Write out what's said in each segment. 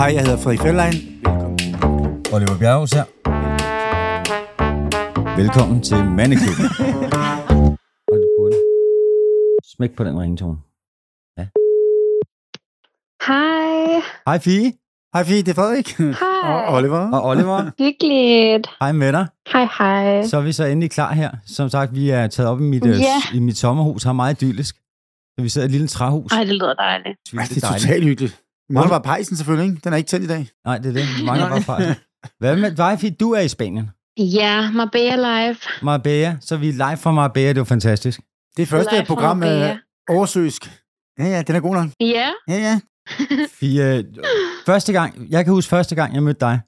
Hej, jeg hedder Frederik Fjellein. Velkommen. Oliver Bjerghus her. Velkommen til Mandeklubben. Hold på den. Smæk på den ringtone. Hej. Hej Fie Hej, Fie, det er Frederik. Hej. Og Oliver. og Oliver. Hyggeligt. Hej med dig. Hej, hej. Så er vi så endelig klar her. Som sagt, vi er taget op i mit, yeah. Ja. i mit sommerhus. Har meget idyllisk. Så vi sidder i et lille træhus. Ej, det lyder dejligt. Ej, det er dejligt. totalt hyggeligt. Vi mangler bare pejsen selvfølgelig, ikke? Den er ikke tændt i dag. Nej, det er det. Vi mangler bare fejl. Hvad med Fie? Du er i Spanien. Ja, Marbella Live. Marbella. Så vi er live fra Marbella. Det var fantastisk. Det er første Live program med Marbella. oversøisk. Ja, ja, den er god nok. Ja. Ja, ja. Fie, øh, første gang, jeg kan huske første gang, jeg mødte dig.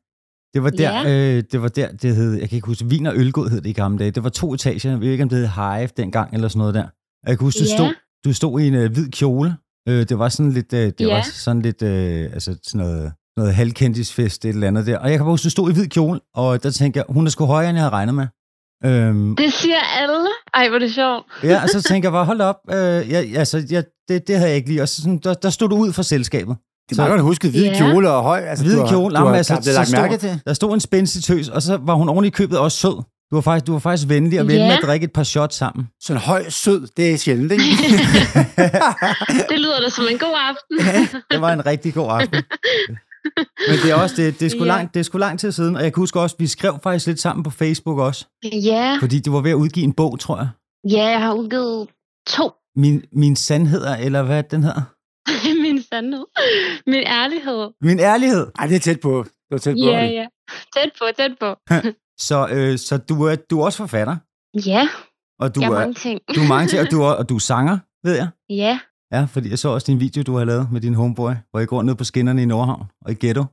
Det var der, Ja. øh, det var der, det hed, jeg kan ikke huske, Vin og Ølgod hed det i gamle dage. Det var to etager, jeg ved ikke, om det hed Hive dengang, eller sådan noget der. Jeg kan huske, du, Ja. stod, du stod i en øh, hvid kjole. Øh, det var sådan lidt, øh, det Ja. var sådan lidt, øh, altså sådan noget, noget halvkendisfest, et eller andet der. Og jeg kan bare huske, du stod i hvid kjole, og der tænkte jeg, hun er sgu højere, end jeg havde regnet med. Øhm, Det siger alle. Ej, hvor er det sjovt. ja, og så tænker jeg bare, hold op, øh, jeg, altså, jeg, det, det havde jeg ikke lige. Og så, sådan, der, der stod du ud fra selskabet. Det er meget godt husket. Hvid Ja. kjole og høj. Altså, Hvid du har, kjole, Du har, jamen, altså, altså, så lagt stor- mærke til. Der stod en spændstig tøs, og så var hun i købet også sød. Du var faktisk, du var faktisk venlig og venlig Ja. med at drikke et par shots sammen. Sådan høj, sød, det er sjældent, ikke? Det lyder da som en god aften. Det var en rigtig god aften. Men det er også, det, det, er sgu Ja. lang, det er sgu lang tid siden, og jeg kan huske også, vi skrev faktisk lidt sammen på Facebook også, ja. fordi du var ved at udgive en bog, tror jeg. Ja, jeg har udgivet to. Min, min sandheder, eller hvad den hedder? Min sandhed. Min ærlighed. Min ærlighed. Ej, det er tæt på. Det er tæt på. Ja, ja. Tæt på, tæt på. Så, øh, så du, er, du er også forfatter, Ja, og du, jeg er mange ting. du er mange til, og du er, og du er sanger, ved jeg. Ja, Ja, fordi jeg så også din video, du har lavet med din homeboy, hvor I går ned på skinnerne i Nordhavn og i ghetto.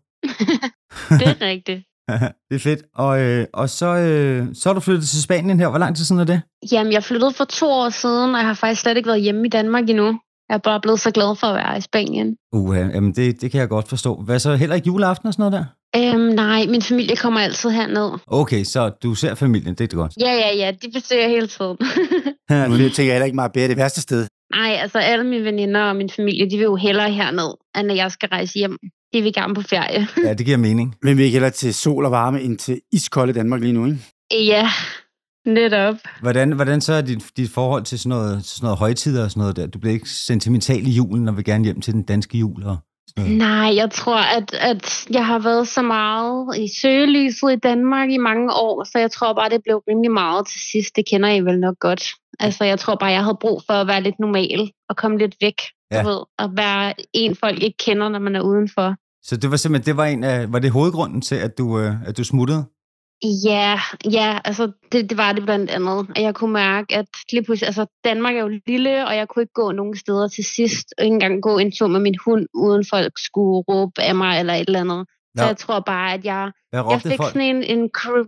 det er rigtigt. det er fedt. Og, øh, og så, øh, så er du flyttet til Spanien her. Hvor lang tid siden er det? Jamen, jeg flyttede for to år siden, og jeg har faktisk slet ikke været hjemme i Danmark endnu. Jeg er bare blevet så glad for at være i Spanien. Uha, jamen det, det kan jeg godt forstå. Hvad så, heller ikke juleaften og sådan noget der? Øhm, nej, min familie kommer altid herned. Okay, så du ser familien, det er godt. Ja, ja, ja, de besøger hele tiden. Nu tænker jeg heller ikke meget bedre det værste sted. nej, altså alle mine veninder og min familie, de vil jo hellere herned, end at jeg skal rejse hjem. De vil gerne på ferie. ja, det giver mening. Men vi er ikke heller til sol og varme end til iskolde Danmark lige nu, ikke? ja, netop. Hvordan, hvordan så er dit, dit forhold til sådan noget, sådan noget højtider og sådan noget der? Du bliver ikke sentimental i julen og vil gerne hjem til den danske jul og Nej, jeg tror, at, at jeg har været så meget i søgelyset i Danmark i mange år, så jeg tror bare, det blev rimelig meget til sidst. Det kender I vel nok godt. Altså, jeg tror bare, jeg havde brug for at være lidt normal og komme lidt væk. Ja. Ja. Du ved, at være en, folk ikke kender, når man er udenfor. Så det var simpelthen, det var en af, var det hovedgrunden til, at du, øh, at du smuttede? Ja, ja, altså det, det var det blandt andet. Og jeg kunne mærke, at lige pludselig, altså Danmark er jo lille, og jeg kunne ikke gå nogen steder til sidst, og ikke engang gå en tur med min hund, uden folk skulle råbe af mig eller et eller andet. Så Nå. jeg tror bare, at jeg, jeg fik folk? sådan en, en crew,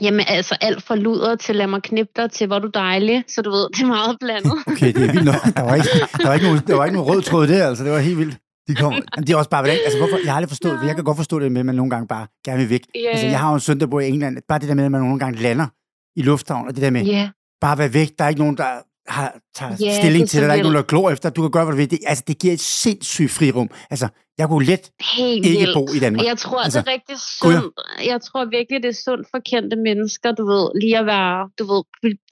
jamen altså alt fra luder til lad mig knippe dig til, hvor du dejlig. Så du ved, det er meget blandet. Okay, det er vildt nok. Der var ikke, der var ikke, nogen, der var ikke nogen rød tråd der, altså. Det var helt vildt. De kom, Men det er også bare, hvordan, altså hvorfor, jeg har aldrig forstået, Nej. jeg kan godt forstå det med, at man nogle gange bare gerne vil væk. Ja, Altså, jeg har jo en søn, der bor i England. Bare det der med, at man nogle gange lander i lufthavn, og det der med Ja, bare være væk. Der er ikke nogen, der har, tager Ja, stilling til det. Der er ikke nogen, der glor efter. Du kan gøre, hvad du vil. Det, altså, det giver et sindssygt frirum. Altså, jeg kunne let helt ikke vildt. bo i Danmark. Jeg tror, Altså, det er rigtig ja. sundt. Jeg tror virkelig, det er sundt for kendte mennesker, du ved, lige at være, du ved,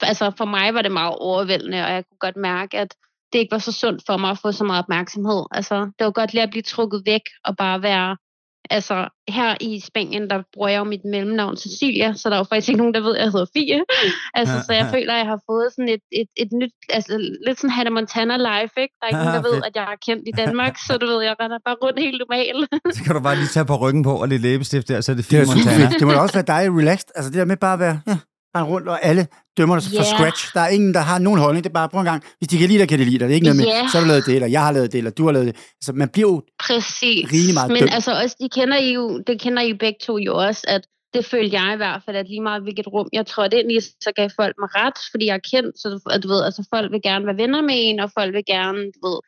altså for mig var det meget overvældende, og jeg kunne godt mærke, at det ikke var så sundt for mig at få så meget opmærksomhed. Altså, det var godt lige at blive trukket væk og bare være, altså her i Spanien, der bruger jeg jo mit mellemnavn Cecilia, så der er jo faktisk ikke nogen, der ved, at jeg hedder Fie. Altså, så jeg føler, at jeg har fået sådan et, et, et nyt, altså lidt sådan Hannah Montana life, ikke? Der er ikke nogen, der ved, Fedt. at jeg er kendt i Danmark, så du ved, jeg render bare rundt helt normalt. så kan du bare lige tage på ryggen på og lidt læbestift der, så er det super Montana. Det må da også være dejligt relaxed. Altså det der med bare at være ja, bare rundt, og alle dømmer dig fra Ja. scratch. Der er ingen, der har nogen holdning. Det er bare, prøv en gang. Hvis de kan lide dig, kan de lide dig. Det er ikke noget med, Ja. så har du lavet det, eller jeg har lavet det, eller du har lavet det. Altså man bliver jo Præcis. Rimelig meget Men dømt. altså også, de kender I jo, det kender I jo begge to jo også, at det følte jeg i hvert fald, at lige meget hvilket rum jeg trådte ind i, så gav folk mig ret, fordi jeg er kendt, så at du ved, altså folk vil gerne være venner med en, og folk vil gerne, du ved,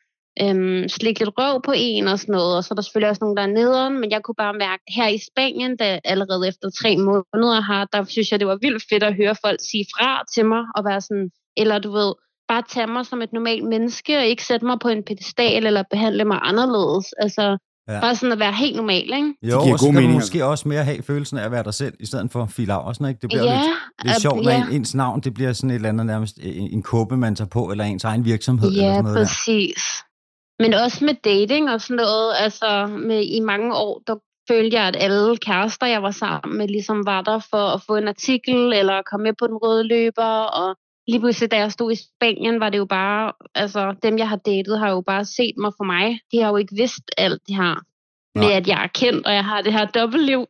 øhm, slikke lidt røv på en og sådan noget, og så er der selvfølgelig også nogen, der er nederen, men jeg kunne bare mærke, her i Spanien, da allerede efter tre måneder har, der synes jeg, det var vildt fedt at høre folk sige fra til mig, og være sådan, eller du ved, bare tage mig som et normalt menneske, og ikke sætte mig på en pedestal, eller behandle mig anderledes. Altså, Ja. Bare sådan at være helt normal, ikke? Jo, giver og så god kan mening, måske også mere have følelsen af at være dig selv, i stedet for Phil Laursen, ikke? Det bliver ja, lidt, lidt sjovt, når ja. en, ens navn, det bliver sådan et eller andet nærmest en, en kåbe, man tager på, eller ens egen virksomhed, eller Ja, sådan noget der. præcis. Men også med dating og sådan noget, altså med, i mange år, der følte jeg, at alle kærester, jeg var sammen med, ligesom var der for at få en artikel, eller komme med på den røde løber, og lige pludselig, da jeg stod i Spanien, var det jo bare, altså dem, jeg har datet, har jo bare set mig for mig. De har jo ikke vidst alt det her. Med Nej. at jeg er kendt, og jeg har det her dobbeltliv.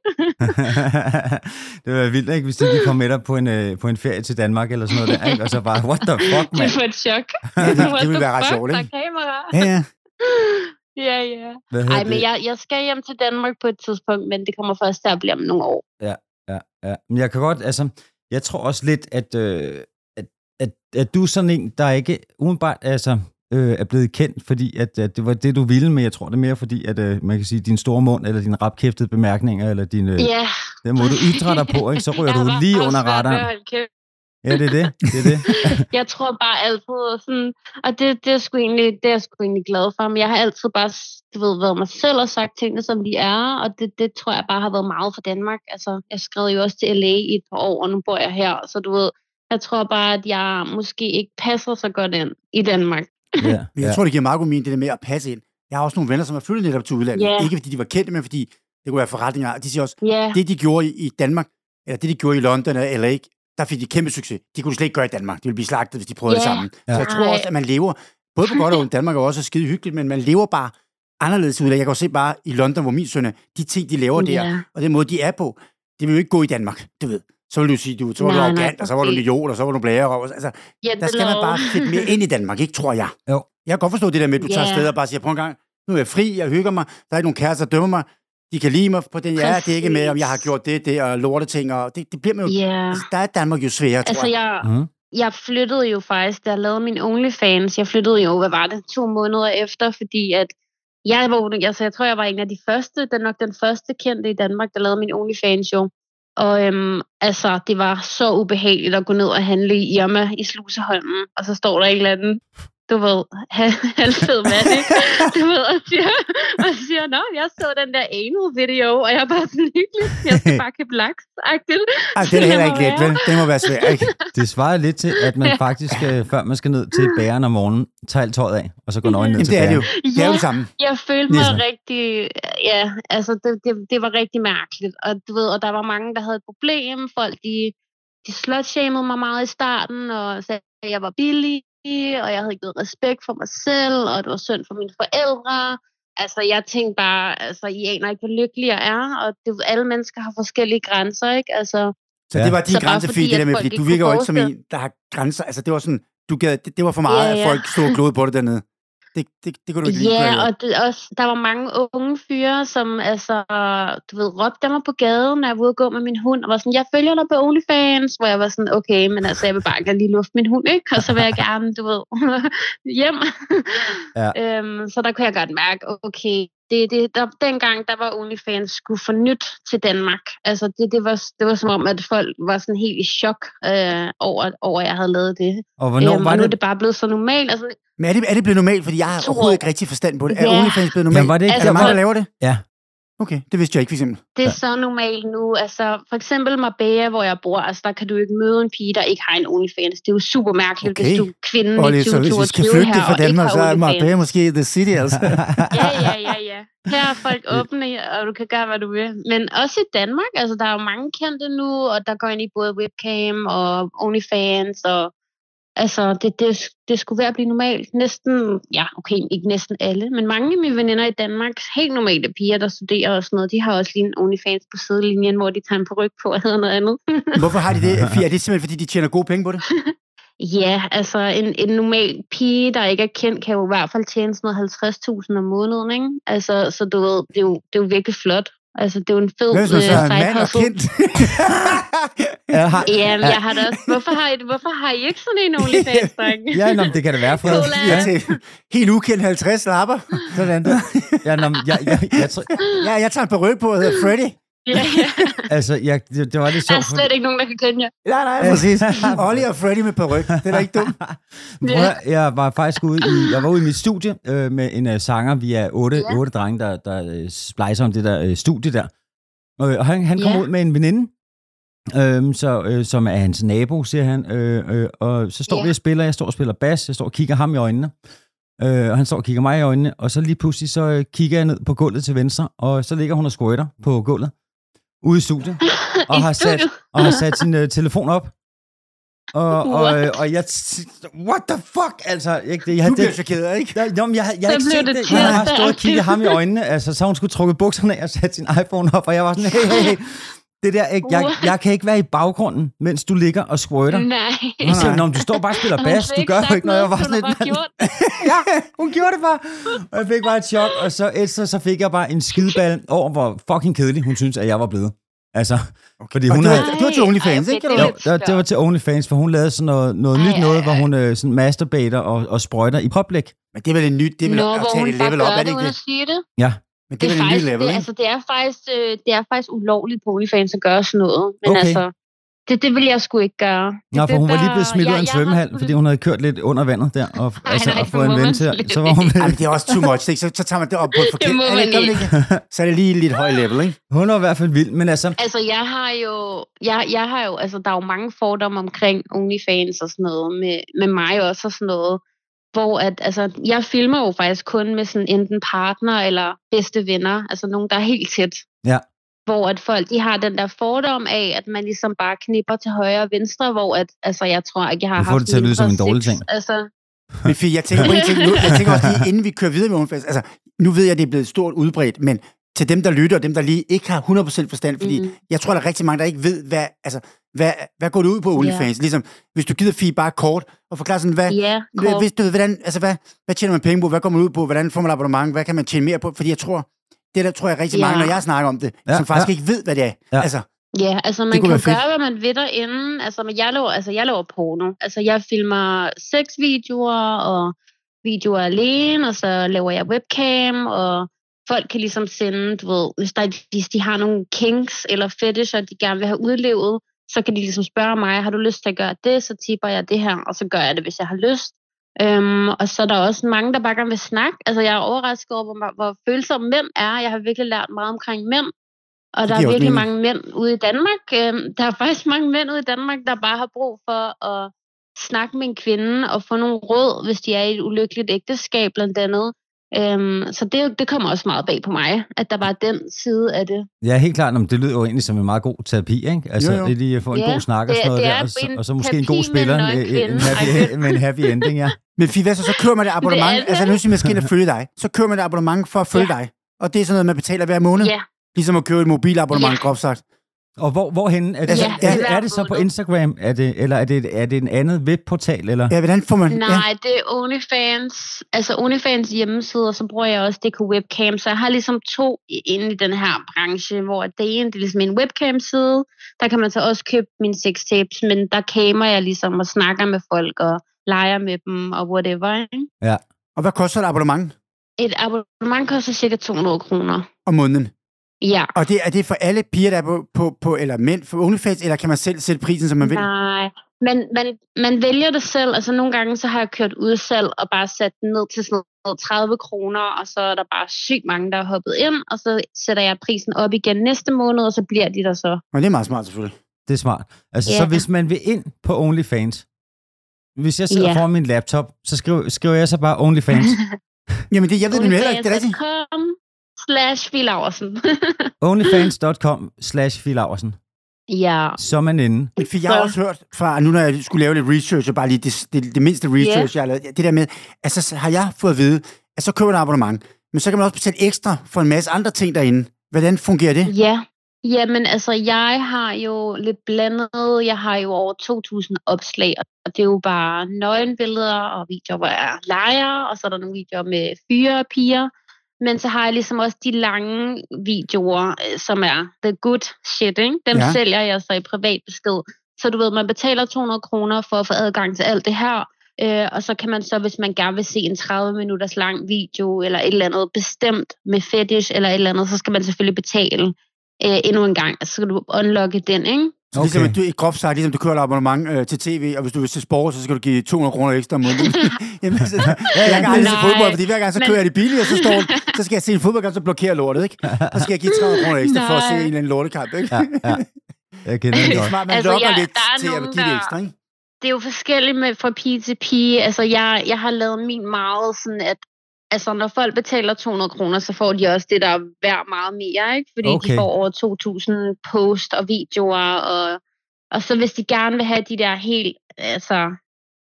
det være vildt, ikke? Hvis de lige kom med dig på en, øh, på en ferie til Danmark, eller sådan noget der, ikke? Og så bare, what the fuck, det man? var et chok. Ja, det- det ville være ret sjovt, Der er ikke? kamera. Ja, ja. Ja, ja. Ej, men det? jeg, jeg skal hjem til Danmark på et tidspunkt, men det kommer først til at blive om nogle år. Ja, ja. Men jeg kan godt, altså, jeg tror også lidt, at, øh, at, at, at du er sådan en, der ikke umiddelbart altså, øh, er blevet kendt, fordi at, at det var det, du ville, men jeg tror det er mere fordi, at øh, man kan sige, din store mund, eller dine rapkæftede bemærkninger, eller din, øh, Ja. den måde, du ytrer dig på, ikke? så Jeg du lige under radaren. Ja, det er det. det, er det. Jeg tror bare altid sådan, og det, det, er sgu egentlig, det er jeg sgu egentlig glad for, men jeg har altid bare, du ved, været mig selv og sagt tingene, som de er, og det, det tror jeg bare har været meget for Danmark. Altså, jeg skrev jo også til LA i et par år, og nu bor jeg her, så du ved, jeg tror bare, at jeg måske ikke passer så godt ind i Danmark. Ja, Men jeg ja. tror, det giver meget god mening, det der med at passe ind. Jeg har også nogle venner, som er flyttet netop til udlandet. Ja. Ikke fordi de var kendte, men fordi det kunne være forretninger. De siger også, Ja, det de gjorde i, Danmark, eller det de gjorde i London eller LA, der fik de kæmpe succes. De kunne de slet ikke gøre i Danmark. De ville blive slagtet, hvis de prøvede det Ja. sammen. Ja. Så jeg tror også, at man lever, både på godt og ondt, Danmark er også skide hyggeligt, men man lever bare anderledes ud af. Jeg kan jo se bare i London, hvor min søn er, de ting, de laver der, Ja. og den måde, de er på, det vil jo ikke gå i Danmark, du ved. Så vil du sige, du, så var du Nej, arrogant, og så var du en idiot, og så var du blære. Og, altså, ja der skal man bare fedt mere ind i Danmark, ikke, tror jeg. Jo. Jeg kan godt forstå det der med, at du tager Ja. afsted og bare siger, prøv en gang, nu er jeg fri, jeg hygger mig, der er ikke nogen kærester, der dømmer mig, de kan lide mig på den, jeg er, det er ikke med, om jeg har gjort det, det og lorte ting, og det, det bliver man jo, Ja. altså, der er Danmark jo sværere, tror Altså, jeg. jeg, Mhm. jeg flyttede jo faktisk, da jeg lavede min OnlyFans, jeg flyttede jo, hvad var det, to måneder efter, fordi at jeg var, altså jeg tror, jeg var en af de første, den nok den første kendte i Danmark, der lavede min OnlyFans jo. Og øhm, altså, det var så ubehageligt at gå ned og handle i Irma i Sluseholmen, og så står der en eller anden, du ved, halvfed mand, ikke? Du ved, og siger, og siger, nå, jeg så den der anal video, og jeg er bare sådan hyggelig, jeg skal bare købe laks. Ej, det er heller ikke let, vel? Det må være svært, ikke? Det svarer lidt til, at man faktisk, øh, før man skal ned til bæren om morgenen, tager alt tøjet af, og så går nøgen ned Jamen, til det er det jo. Det er jo Ja. det samme. Jeg følte mig Ligesom. rigtig, ja, altså det, det, det var rigtig mærkeligt. Og du ved, og der var mange, der havde et problem. Folk, de, de slutshamede mig meget i starten, og sagde, at jeg var billig, og jeg havde ikke noget respekt for mig selv, og det var synd for mine forældre. Altså, jeg tænkte bare, altså, I aner ikke, hvor lykkelig jeg er, og det, alle mennesker har forskellige grænser, ikke? Altså, Så Ja. det var din bare grænse, fordi, det der at med, fordi du virker jo ikke som en, der har grænser. Altså, det var sådan, du gad, det, det var for meget, Ja, at ja. folk stod og glodede på det dernede. Det, det, det kunne du ikke. Ja, jeg og det, også, der var mange unge fyre, som altså, du ved, råbte mig på gaden, når jeg var ude at gå med min hund, og var sådan, jeg følger dig på OnlyFans, hvor jeg var sådan, okay, men altså, jeg vil bare gerne lige lufte min hund, ikke? Og så vil jeg gerne, du ved, hjem. Ja. øhm, så der kunne jeg godt mærke, okay, det, det, der, dengang, der var OnlyFans skulle få nyt til Danmark. Altså, det, det, var, det var som om, at folk var sådan helt i chok øh, over, over, at jeg havde lavet det. Og hvornår øhm, var og nu er det? det bare blevet så normalt. Altså, Men er det, er det blevet normalt? Fordi jeg har overhovedet ikke rigtig forstand på det. Er Ja. OnlyFans blevet normalt? Jamen, var det ikke er der Altså, mange, der laver det? Ja. Okay, det vidste jeg ikke, for eksempel. Det er så normalt nu. Altså, for eksempel Marbella, hvor jeg bor, altså, der kan du ikke møde en pige, der ikke har en OnlyFans. Det er jo super mærkeligt, Okay. hvis du er kvinden Og i lidt, så hvis vi skal 2022 flygte her, fra og ikke Danmark, har så er OnlyFans. Marbella måske the city, altså. Ja, ja, ja, ja. Her er folk åbne, og du kan gøre, hvad du vil. Men også i Danmark, altså, der er jo mange kendte nu, og der går ind i både webcam og OnlyFans, og altså, det, det, det skulle være at blive normalt. Næsten, ja, okay, ikke næsten alle, men mange af mine veninder i Danmark, helt normale piger, der studerer og sådan noget, de har også lige en OnlyFans på sidelinjen, hvor de tager en ryg på og hedder noget andet. Hvorfor har de det? Fie? Er det simpelthen, fordi de tjener gode penge på det? Ja, altså en, en normal pige, der ikke er kendt, kan jo i hvert fald tjene sådan noget 50.000 om måneden, ikke? Altså, så du ved, det er, jo, det er jo virkelig flot. Altså, det er jo en fed Hvad hvis man så side mand og kendt? Ja, har, Ja, jeg har da også... Hvorfor har I, hvorfor har I ikke sådan en OnlyFans, dreng? ja nå, det kan det være, Fred. Jeg til helt ukendt 50 lapper. Sådan der. Ja, nå, men jeg, jeg, jeg, tror, Ja, jeg tager en på og hedder Freddy. Ja, ja. Altså, jeg, det, det var lidt Der er sjovt. slet ikke nogen, der kan kende jer. Nej, nej, præcis. Ollie og Freddy med peruk. Det er da ikke dumt. Høre, jeg var faktisk ude i, jeg var ude i mit studie øh, med en uh, sanger. Vi er otte, Ja. otte drenge, der, der uh, splicer om det der uh, studie der. Og, og han, han kom Ja. ud med en veninde, øh, så, øh, som er hans nabo, siger han. Øh, øh, og så står Ja. vi og spiller, jeg står og spiller bas, jeg står og kigger ham i øjnene. Øh, og han står og kigger mig i øjnene, og så lige pludselig så øh, kigger jeg ned på gulvet til venstre, og så ligger hun og squirter på gulvet ude i studiet, og I har sat, og har sat sin øh, telefon op. Og, og, øh, og jeg... What the fuck? Altså, ikke, det, jeg, Du bliver det, chokeret, ikke? jeg, jeg, jeg, jeg har Så ikke set det det. Jeg har stået og kigget ham i øjnene. Altså, så hun skulle trukket bukserne af og sat sin iPhone op, og jeg var sådan, hey, hey, hey. Det der, ikke, jeg, jeg kan ikke være i baggrunden, mens du ligger og squirter. Nej. Og så, Nå, men du står bare og spiller bas, du gør jo ikke noget. Jeg var sådan lidt, bare gjort det? ja, hun gjorde det bare. Og jeg fik bare et chok, og så, efter, så fik jeg bare en skideball over, hvor fucking kedelig hun synes, at jeg var blevet. Altså, fordi Og hun det havde... var, det var til OnlyFans, Ej, ikke? okay, Eller? det Jo, er det var til OnlyFans, for hun lavede sådan noget, noget Ej, nyt noget, ej, hvor hun øh, sådan masturbater og, og sprøjter i public. Men det er vel en nyt, det er vel Nå, at hvor tage hun et bare level gør op, er det det ikke det? sige det. Ja, Men det Det er er, vel en ny faktisk, level, det, ikke? altså, det er faktisk, øh, det er faktisk ulovligt på OnlyFans at gøre sådan noget. Men Okay. altså, det, det vil jeg sgu ikke gøre. Det, Nå, for det, hun var lige blevet smidt ud af en har svømmehal, fordi hun havde kørt lidt under vandet der, og, Nej, altså, nej, og det fået en ven til, så var hun, Ej, men det er også too much, ikke? Så, så tager man det op på et forkert... må er man ikke? Så er det lige lidt høj level, ikke? hun var i hvert fald vild, men altså, Altså, jeg har jo, jeg, jeg har jo, altså, der er jo mange fordomme omkring OnlyFans og sådan noget, med, med mig også og sådan noget, hvor at, altså, jeg filmer jo faktisk kun med sådan enten partner eller bedste venner, altså nogen, der er helt tæt. Ja. Hvor at folk, de har den der fordom af, at man ligesom bare knipper til højre og venstre, hvor at, altså, jeg tror ikke, jeg har Du får haft det til at lyde som en dårlig ting. Altså, Men Fie, jeg tænker ting nu. Jeg tænker også lige, inden vi kører videre med OnlyFans, altså, nu ved jeg, at det er blevet stort udbredt, men til dem, der lytter, og dem, der lige ikke har 100% forstand, fordi Mhm. jeg tror, der er rigtig mange, der ikke ved, hvad, altså, hvad, hvad går det ud på OnlyFans? Ligesom, hvis du gider Fie bare kort og forklare sådan, hvad, ja, Hvad- kort. Hvis du ved, hvordan, altså hvad, hvad tjener man penge på? Hvad går man ud på? Hvordan får man abonnement? Hvad kan man tjene mere på? Fordi jeg tror, det der tror jeg rigtig Ja. mange, når jeg snakker om det, Ja, som faktisk ja. ikke ved, hvad det er. Ja. Altså, Ja, altså man kan jo fedt. gøre, hvad man vil derinde. Altså, men jeg laver, altså, jeg laver porno. Altså, jeg filmer sexvideoer og videoer alene, og så laver jeg webcam, og folk kan ligesom sende, du ved, hvis, der, hvis de har nogle kinks eller fetisher, de gerne vil have udlevet, så kan de ligesom spørge mig, har du lyst til at gøre det, så tipper jeg det her, og så gør jeg det, hvis jeg har lyst. Øhm, og så er der også mange, der bare gerne vil snakke. Altså, jeg er overrasket over, hvor, hvor følsomme mænd er. Jeg har virkelig lært meget omkring mænd. Og der er virkelig mening. mange mænd ude i Danmark. Øhm, der er faktisk mange mænd ude i Danmark, der bare har brug for at snakke med en kvinde og få nogle råd, hvis de er i et ulykkeligt ægteskab blandt andet. Øhm, så det, det kommer også meget bag på mig, at der bare er den side af det. ja, helt klart, men det lyder jo egentlig som en meget god terapi, ikke? Altså, Jo, jo. det lige at få en Ja, god snak og det- sådan noget det der, er og så, og så måske en god terapi med spiller, en en, happy, med en happy ending, ja. men Fie, hvad så? Så kører man et abonnement. det. altså, nu siger man, skal ind og følge dig. Så kører man et abonnement for at følge dig. Og det er sådan noget, man betaler hver måned. Ja, Ligesom at købe et mobilabonnement, Ja. groft sagt. Og hvor, hvorhen? Er det, Altså, er, ja, det, er det så på. Instagram, er det, eller er det, er det en andet webportal? Eller? Ja, hvordan får man... Ja. Nej, det er OnlyFans. Altså OnlyFans hjemmeside, og så bruger jeg også DK Webcam. Så jeg har ligesom to inde i den her branche, hvor det ene det er ligesom en webcam-side. Der kan man så også købe mine sextapes, men der kamer jeg ligesom og snakker med folk og leger med dem og whatever. Ikke? Og hvad koster et abonnement Et abonnement koster cirka 200 kroner. om måneden? Ja. Og det, er det for alle piger, der er på, på, på eller mænd for OnlyFans, eller kan man selv sætte prisen, som man vil? Nej, men man, man vælger det selv. Altså nogle gange så har jeg kørt udsalg og bare sat den ned til sådan noget 30 kroner, og så er der bare sygt mange, der er hoppet ind, og så sætter jeg prisen op igen næste måned, og så bliver de der så. Og det er meget smart, selvfølgelig. Det er smart. Altså, Ja. så hvis man vil ind på OnlyFans, hvis jeg sidder Ja. foran min laptop, så skriver, skriver jeg så bare OnlyFans. Jamen, det, jeg ved det nu heller ikke. Det er rigtigt. Slash Filaversen. OnlyFans.com slash Filaversen. ja. Så er man inde. Men for jeg har Så- også hørt fra, nu når jeg skulle lave lidt research, og bare lige det, det, det mindste research, jeg har lavet, det der med, altså så har jeg fået at vide, at så køber man et abonnement, men så kan man også betale ekstra for en masse andre ting derinde. Hvordan fungerer det? Ja. Jamen, altså, jeg har jo lidt blandet. Jeg har jo over 2.000 opslag, og det er jo bare nøgenbilleder og videoer, hvor jeg leger, og så er der nogle videoer med fyre og piger. Men så har jeg ligesom også de lange videoer, øh, som er the good shit, ikke? Dem Ja. ja. sælger jeg så i privat besked. Så du ved, man betaler 200 kroner for at få adgang til alt det her, Øh, og så kan man så, hvis man gerne vil se en 30 minutters lang video, eller et eller andet bestemt med fetish, eller et eller andet, så skal man selvfølgelig betale. øh, endnu en gang. Så skal du unlocke den, ikke? Så okay. ligesom, du, i groft sagt, ligesom du kører abonnement øh, til tv, og hvis du vil se sport, så skal du give 200 kroner ekstra om måneden. Jamen, så, ja, jeg kan aldrig se fodbold, fordi hver gang så kører jeg det billigt, og så, står, så skal jeg se en fodboldkamp, så blokerer lortet, ikke? Så skal jeg give 300 kroner ekstra Nej. for at se en eller anden lortekamp, ikke? Ja, ja. Jeg kender det, er smart, man altså, lokker ja, lidt til at give det ekstra, ikke? Det er jo forskelligt med fra pige til pige. Altså, jeg, jeg har lavet min meget sådan, at altså, når folk betaler 200 kroner, så får de også det, der er værd meget mere, ikke? Fordi okay. de får over 2.000 post og videoer, og, og så hvis de gerne vil have de der helt, altså,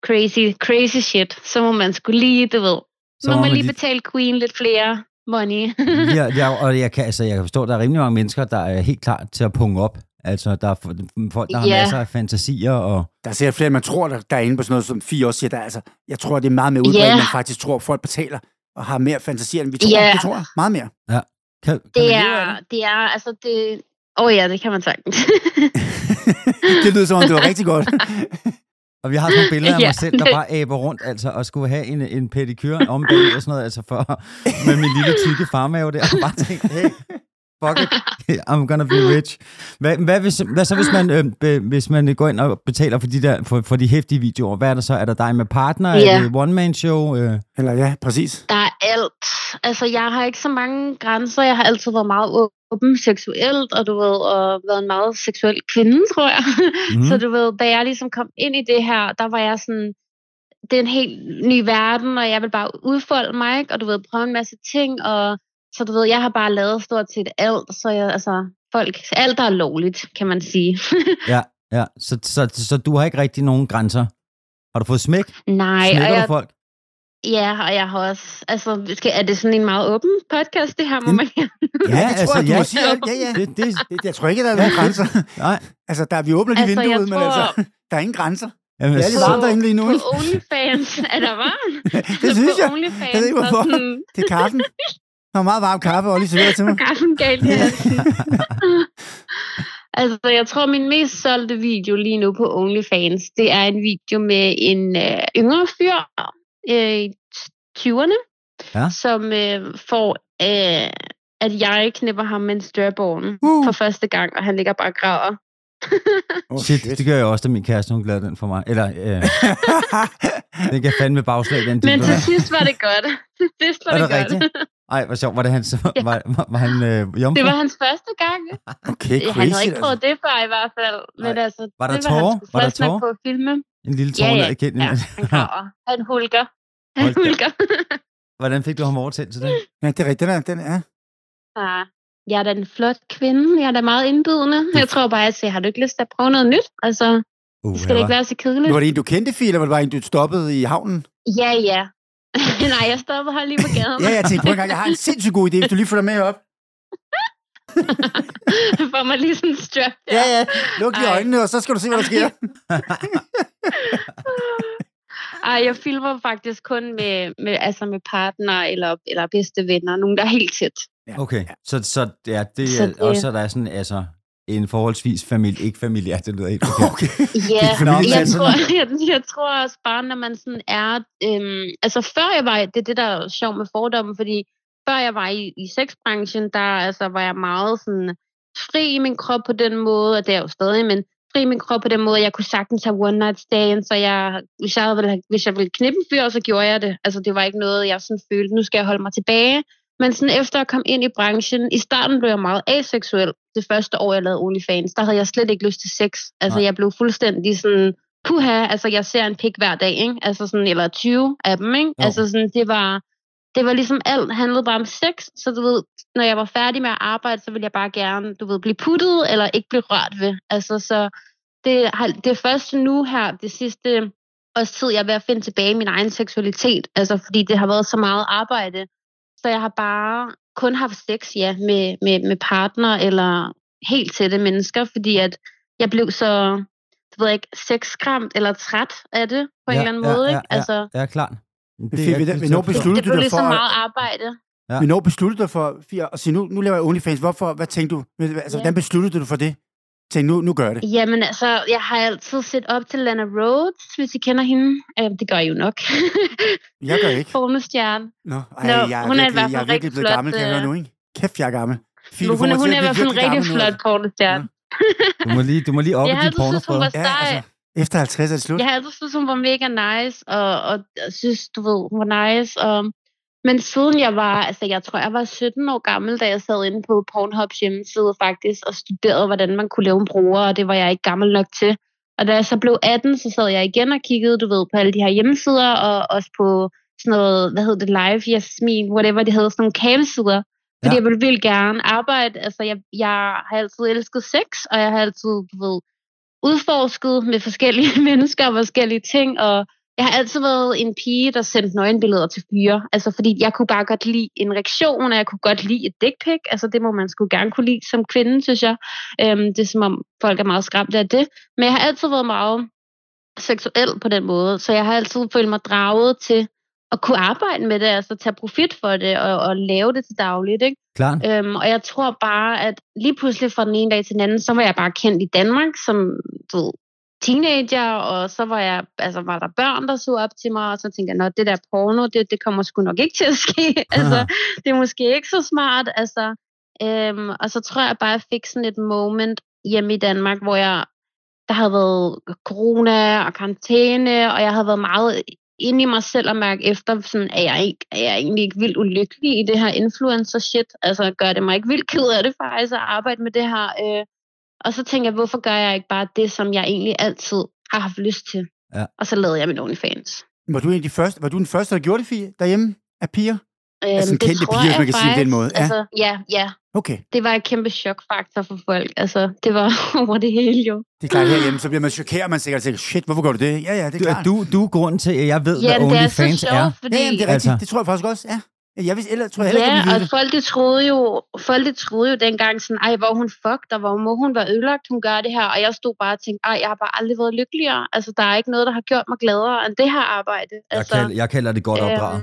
crazy, crazy shit, så må man skulle lige, du ved, så må, må man lige de... betale Queen lidt flere money. ja, ja, og jeg kan, altså, jeg kan forstå, at der er rimelig mange mennesker, der er helt klar til at punge op. Altså, der er folk, der har yeah. masser af fantasier. Og... Der ser flere, man tror, der, der er inde på sådan noget, som Fie også siger. Der, altså, jeg tror, det er meget mere udbredt, yeah. man faktisk tror, at folk betaler og har mere fantasi, end vi tror. Yeah. Det tror jeg. Meget mere. Ja. Kan, kan det, er, det? det er, altså, det... Åh oh ja, det kan man sagtens. det lyder som om, det var rigtig godt. Og vi har sådan nogle billeder af mig selv, der bare æber rundt, altså, og skulle have en, en pedikyr om bag og sådan noget, altså for, med min lille tykke farmave der, og bare tænkte, hey, fuck it, I'm gonna be rich. Hvad, hvad, hvis, hvad så, hvis man, øh, be, hvis man går ind og betaler for de, der, for, for de hæftige videoer? Hvad er der så? Er der dig med partner? Ja. Er det one-man-show? Øh? Eller ja, præcis. Der er. Altså, jeg har ikke så mange grænser. Jeg har altid været meget åben seksuelt, og du ved, og været en meget seksuel kvinde, tror jeg. Mm. så du ved, da jeg ligesom kom ind i det her, der var jeg sådan, det er en helt ny verden, og jeg vil bare udfolde mig, ikke? og du ved, prøve en masse ting, og så du ved, jeg har bare lavet stort set alt, så jeg, altså, folk, alt der er lovligt, kan man sige. ja, ja. Så, så, så, så du har ikke rigtig nogen grænser? Har du fået smæk? Nej. Smækker og jeg, folk? Ja, og jeg har også... Altså, skal, er det sådan en meget åben podcast, det her, må man Ja, ja det tror altså, jeg, ja, må sige. Ja, ja. Det, det, det, jeg tror ikke, der er nogen grænser. Nej. Altså, der, vi åbner lige altså, vinduet, tror... men altså, der er ingen grænser. Jamen, det er lidt varmt derinde lige nu. På OnlyFans er der varmt. det synes jeg. Jeg ved ikke, hvorfor. Sådan... Det er kaffen. Der var meget varm kaffe, og lige serveret til mig. Kaffen galt, ja. altså, jeg tror, min mest solgte video lige nu på OnlyFans, det er en video med en øh, yngre fyr øh, 20'erne, ja. som øh, får, øh, at jeg knipper ham med en størborn uh. for første gang, og han ligger bare og græder. oh, shit, shit, det gør jeg også, da min kæreste, hun glæder den for mig. Eller, øh, det kan fandme bagslag, den Men til sidst var det godt. Til sidst var, var det, det godt. Rigtigt? Ej, hvor sjovt. Var det hans, ja. var, var, var han øh, jomfru? Det var hans første gang. Okay, crazy. Han havde ikke prøvet altså. det før i hvert fald. Men altså, var der tårer? Var der tårer? på filme. En lille tårer ja, ja. igen. Ja, han graver. Han hulker. Hvordan fik du ham overtalt til det? Ja, det er rigtigt. Den er, den er. Ja. Jeg er da en flot kvinde. Jeg er da meget indbydende. Jeg tror bare, at jeg har du ikke lyst til at prøve noget nyt? Altså, uh, det skal det ikke være så kedeligt. Var det en, du kendte, Fie, eller var det bare en, du stoppede i havnen? Ja, ja. Nej, jeg stoppede her lige på gaden. ja, jeg tænkte på en gang, jeg har en sindssygt god idé, hvis du lige får med op. Får man lige sådan en strap. Ja, ja. Luk lige øjnene, og så skal du se, hvad der sker. Ej, jeg filmer faktisk kun med, med, altså med partner eller, eller bedste venner. Nogen, der er helt tæt. Okay, så, så ja, det er så det... også, der er sådan, altså, en forholdsvis familie, ikke familie, det lyder helt forkert. Okay. Ja, jeg, tror, jeg, jeg tror også bare, når man sådan er, øhm, altså før jeg var, det er det, der er sjovt med fordommen, fordi før jeg var i, i sexbranchen, der altså, var jeg meget sådan fri i min krop på den måde, og det er jo stadig, men fri min krop på den måde, jeg kunne sagtens have one night stand, så jeg, hvis jeg ville, hvis jeg ville knippe en fyr, så gjorde jeg det. Altså det var ikke noget, jeg sådan følte, nu skal jeg holde mig tilbage. Men sådan efter at komme ind i branchen, i starten blev jeg meget aseksuel. Det første år, jeg lavede OnlyFans, der havde jeg slet ikke lyst til sex. Altså Nej. jeg blev fuldstændig sådan, puha, altså jeg ser en pik hver dag, ikke? Altså sådan, eller 20 af dem, ikke? Jo. Altså sådan, det var, det var ligesom alt handlede bare om sex, så du ved, når jeg var færdig med at arbejde, så ville jeg bare gerne, du ved, blive puttet, eller ikke blive rørt ved. Altså så, det, har, det er først nu her, det sidste års tid, jeg er ved at finde tilbage i min egen seksualitet, altså fordi det har været så meget arbejde, så jeg har bare kun haft sex, ja, med, med, med partner eller helt tætte mennesker, fordi at jeg blev så, du ved ikke, sexskræmt eller træt af det på ja, en eller anden ja, måde. Ja, ikke? Altså, ja, klart. Det, det, vi, vi, når besluttede det, det blev ligesom meget arbejde. Ja. Vi når besluttede dig for, for at sige, nu, nu laver jeg OnlyFans. Hvorfor, hvad tænkte du? Altså, ja. hvordan besluttede du for det? tænkte, nu, nu gør jeg det? Jamen altså, jeg har altid set op til Lana Rhodes, hvis I kender hende. Øh, det gør I jo nok. jeg gør ikke. Pornostjerne. Nå, ej, Nå, jeg er hun virkelig, er i hvert fald jeg er virkelig blevet flot, gammel, kan jeg høre øh, nu, ikke? Kæft, jeg er gammel. Du får hun, hun til at er i hvert fald en rigtig flot pornostjerne. Du må lige, du må lige op Jeg i har din altid syntes, hun var Ja, sej. altså, efter 50 er det slut. Jeg har altid syntes, hun var mega nice, og, og jeg synes, du ved, hun var nice. Og, men siden jeg var, altså jeg tror, jeg var 17 år gammel, da jeg sad inde på Pornhubs hjemmeside faktisk, og studerede, hvordan man kunne lave en bruger, og det var jeg ikke gammel nok til. Og da jeg så blev 18, så sad jeg igen og kiggede, du ved, på alle de her hjemmesider, og også på sådan noget, hvad hedder det, live, Jasmin, whatever det hedder, sådan nogle kamesider. Fordi Ja. jeg ville vildt gerne arbejde, altså jeg, jeg har altid elsket sex, og jeg har altid, du ved, udforsket med forskellige mennesker og forskellige ting, og jeg har altid været en pige, der sendte nøgenbilleder til fyre. Altså, fordi jeg kunne bare godt lide en reaktion, og jeg kunne godt lide et dick pic. Altså, det må man sgu gerne kunne lide som kvinde, synes jeg. Øhm, det er som om, folk er meget skræmte af det. Men jeg har altid været meget seksuel på den måde, så jeg har altid følt mig draget til at kunne arbejde med det, altså tage profit for det og, og lave det til dagligt. Ikke? Klart. Øhm, og jeg tror bare, at lige pludselig fra den ene dag til den anden, så var jeg bare kendt i Danmark som du ved, teenager, og så var, jeg, altså, var der børn, der så op til mig, og så tænkte jeg, at det der porno, det, det kommer sgu nok ikke til at ske. altså, det er måske ikke så smart. Altså, øhm, og så tror jeg bare, at jeg fik sådan et moment hjemme i Danmark, hvor jeg, der havde været corona og karantæne, og jeg havde været meget inde i mig selv og mærke efter, sådan, at jeg, ikke, er jeg egentlig ikke vildt ulykkelig i det her influencer shit. Altså gør det mig ikke vildt ked af det faktisk at arbejde med det her. Øh. Og så tænker jeg, hvorfor gør jeg ikke bare det, som jeg egentlig altid har haft lyst til? Ja. Og så lavede jeg min OnlyFans. Var du, en af de første, var du den første, der gjorde det, Fie, derhjemme af piger? Øhm, Altså, kendte piger, hvis man kan sige på den måde. Ja. Altså, ja, ja. Okay. Det var en kæmpe chokfaktor for folk. Altså, det var over det hele jo. Det er klart, herhjemme, så bliver man chokeret, man sikkert tænker, shit, hvorfor gør du det? Ja, ja, det er Du, klart. du, du er grunden til, at jeg ved, Ja, hvad det er så OnlyFans sjovt, er. fordi... Ja, jamen, det er rigtigt. Altså- Det tror jeg faktisk også, ja. Jeg vidste, ellers, tror jeg heller ikke, Ja, jeg ville og det. folk de troede jo, folk de troede jo dengang sådan, ej, hvor er hun fucked, og hvor må hun være ødelagt, hun gør det her. Og jeg stod bare og tænkte, ej, jeg har bare aldrig været lykkeligere. Altså, der er ikke noget, der har gjort mig gladere end det her arbejde. Jeg, Altså, kalder, jeg kalder det godt opdraget.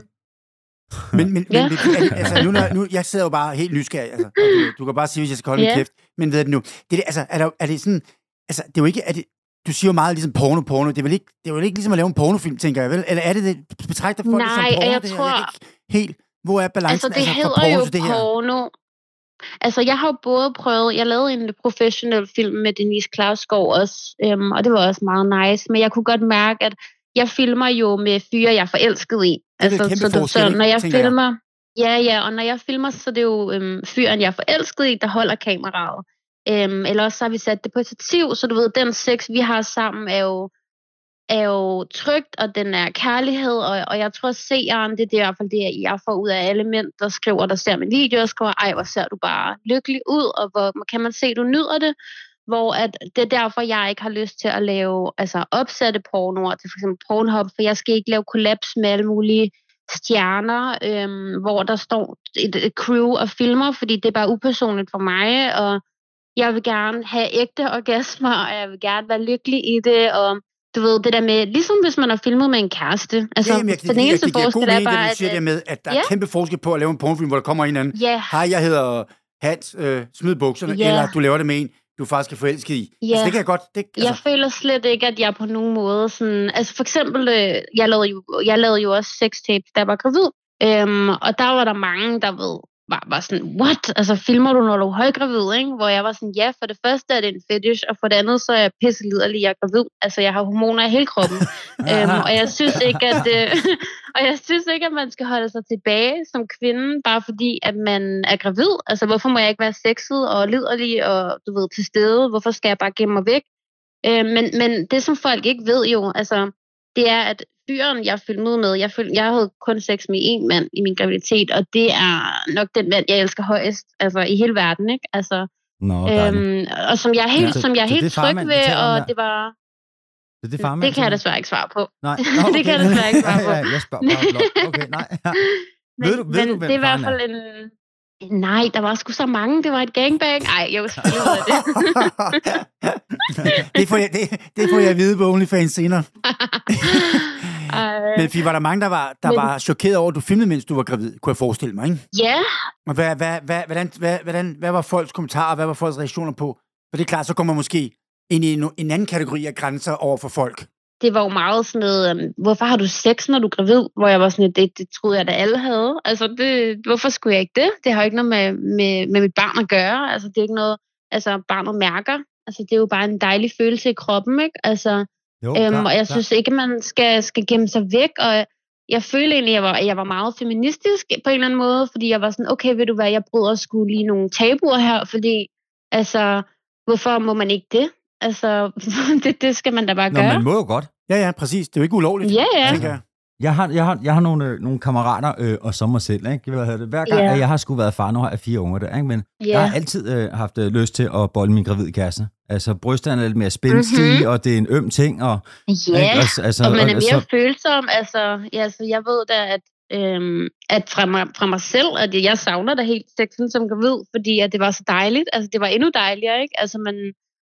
Men, men, Ja. men det- altså, nu, når, nu, jeg sidder jo bare helt nysgerrig. Altså, du, du kan bare sige, hvis jeg skal holde min Ja. kæft. Men ved du nu, det, altså, er, der, er det sådan... Altså, det er jo ikke... Er det, du siger jo meget ligesom porno, porno. Det er vel ikke, det er vel ikke ligesom at lave en pornofilm, tænker jeg, vel? Eller er det det? Betragter folk det som Nej, porno? jeg det her? tror- Jeg ikke helt... Hvor er balancen altså, det fra hedder porno jo til det her? porno. Altså, jeg har jo både prøvet, jeg lavede en professionel film med Denise Klavsgaard også, øhm, og det var også meget nice, men jeg kunne godt mærke, at jeg filmer jo med fyre, jeg er forelsket i. er vel kæmpe så, du- forskel, så ikke? når jeg Tænker jeg. filmer, ja, ja, og når jeg filmer, så er det jo øhm, fyren, jeg er forelsket i, der holder kameraet. Øhm, eller også så har vi sat det på et stativ, så du ved, den sex, vi har sammen, er jo, er jo trygt, og den er kærlighed, og, og jeg tror, at seeren, det er det, i hvert fald det, jeg får ud af alle mænd, der skriver, der ser min video, og skriver, ej, hvor ser du bare lykkelig ud, og hvor kan man se, du nyder det, hvor at det er derfor, jeg ikke har lyst til at lave altså, opsatte pornoer til for eksempel Pornhub, for jeg skal ikke lave kollaps med alle mulige stjerner, øhm, hvor der står et, et crew og filmer, fordi det er bare upersonligt for mig, og jeg vil gerne have ægte orgasmer, og jeg vil gerne være lykkelig i det, og du ved, det der med, ligesom hvis man har filmet med en kæreste. Altså, Ja, jamen, jeg, den det, eneste giver god forskel er bare, at... siger øh, det med, at der er ja. kæmpe forskel på at lave en pornofilm, hvor der kommer en anden, Ja, hej, jeg hedder Hans, øh, smid bukserne, Ja. eller du laver det med en, du faktisk er forelsket i. Ja. Altså, det kan jeg godt... Det, altså, Jeg føler slet ikke, at jeg på nogen måde sådan... Altså for eksempel, øh, jeg, lavede jo, jeg lavede jo også sextapes, da jeg var gravid. Øhm, og der var der mange, der ved, var, var sådan, what? Altså filmer du, når du er højgravid, ikke? Hvor jeg var sådan, ja, for det første er det en fetish, og for det andet, så er jeg pisse liderlig, jeg er gravid. Altså jeg har hormoner i hele kroppen. øhm, og jeg synes ikke, at... Øh, og jeg synes ikke, at man skal holde sig tilbage som kvinde, bare fordi, at man er gravid. Altså, hvorfor må jeg ikke være sexet og liderlig og, du ved, til stede? Hvorfor skal jeg bare gemme mig væk? Øh, men, men det, som folk ikke ved jo, altså, det er, at fyren, jeg filmede med, jeg, føl- jeg havde kun sex med én mand i min graviditet, og det er nok den mand, jeg elsker højst, altså i hele verden, ikke? Altså, Nå, øhm, og som jeg er helt, Ja. som jeg er Så det helt tryg farmand, ved, og det var... Så det, er farmand, Det kan jeg desværre ikke svare på. Nej, det kan jeg desværre ikke svare på. Ja, ja, jeg spørger bare blot. Okay, nej. Ja. Men, Ved du- ved men du, hvem det er i hvert fald en... Nej, der var sgu så mange. Det var et gangbang. Nej, selvfølgelig var det. det, får jeg, det, det får jeg at vide på OnlyFans senere. Men Fie, var der mange, der var, der Men- var chokeret over, at du filmede, mens du var gravid, kunne jeg forestille mig, ikke? Ja, Og hvad, hvad, hvad, hvordan, hvad, hvordan, hvad var folks kommentarer, hvad var folks reaktioner på? For det er klart, så kommer man måske ind i en, en anden kategori af grænser over for folk. det var jo meget sådan noget, um, hvorfor har du sex, når du er gravid? Hvor jeg var sådan, det, det troede jeg, da alle havde. Altså, det, hvorfor skulle jeg ikke det? Det har jo ikke noget med, med, med mit barn at gøre. Altså, det er ikke noget, altså, barnet mærker. Altså, det er jo bare en dejlig følelse i kroppen, ikke? Altså, Jo, øhm, klar, og jeg klar. synes ikke, man skal, skal gemme sig væk, og jeg følte egentlig, at jeg var, jeg var meget feministisk på en eller anden måde, fordi jeg var sådan, okay, ved du hvad, jeg bryder sgu lige nogle tabuer her, fordi, altså, hvorfor må man ikke det? Altså, det, det skal man da bare Nå, gøre. man må jo godt. Ja, ja, præcis. Det er jo ikke ulovligt, Ja, ja. tænker jeg. Jeg har, jeg har, jeg har nogle, øh, nogle kammerater, øh, og så mig selv, ikke? Hvad hedder det? Hver gang, Ja. at jeg har sgu været far, nu har jeg fire unger der, ikke? Men Ja. jeg har altid øh, haft øh, lyst til at bolle min gravid kæreste. Altså, brysterne er lidt mere spændstige, Mhm. mm-hmm. og det er en øm ting, og... Ja, ikke? Altså, altså, og man er og- mere så- følsom. Altså, ja, så jeg ved da, at, øhm, at fra, mig, fra mig selv, at jeg savner da helt sexen som gravid, fordi at det var så dejligt. Altså, det var endnu dejligere, ikke? Altså, man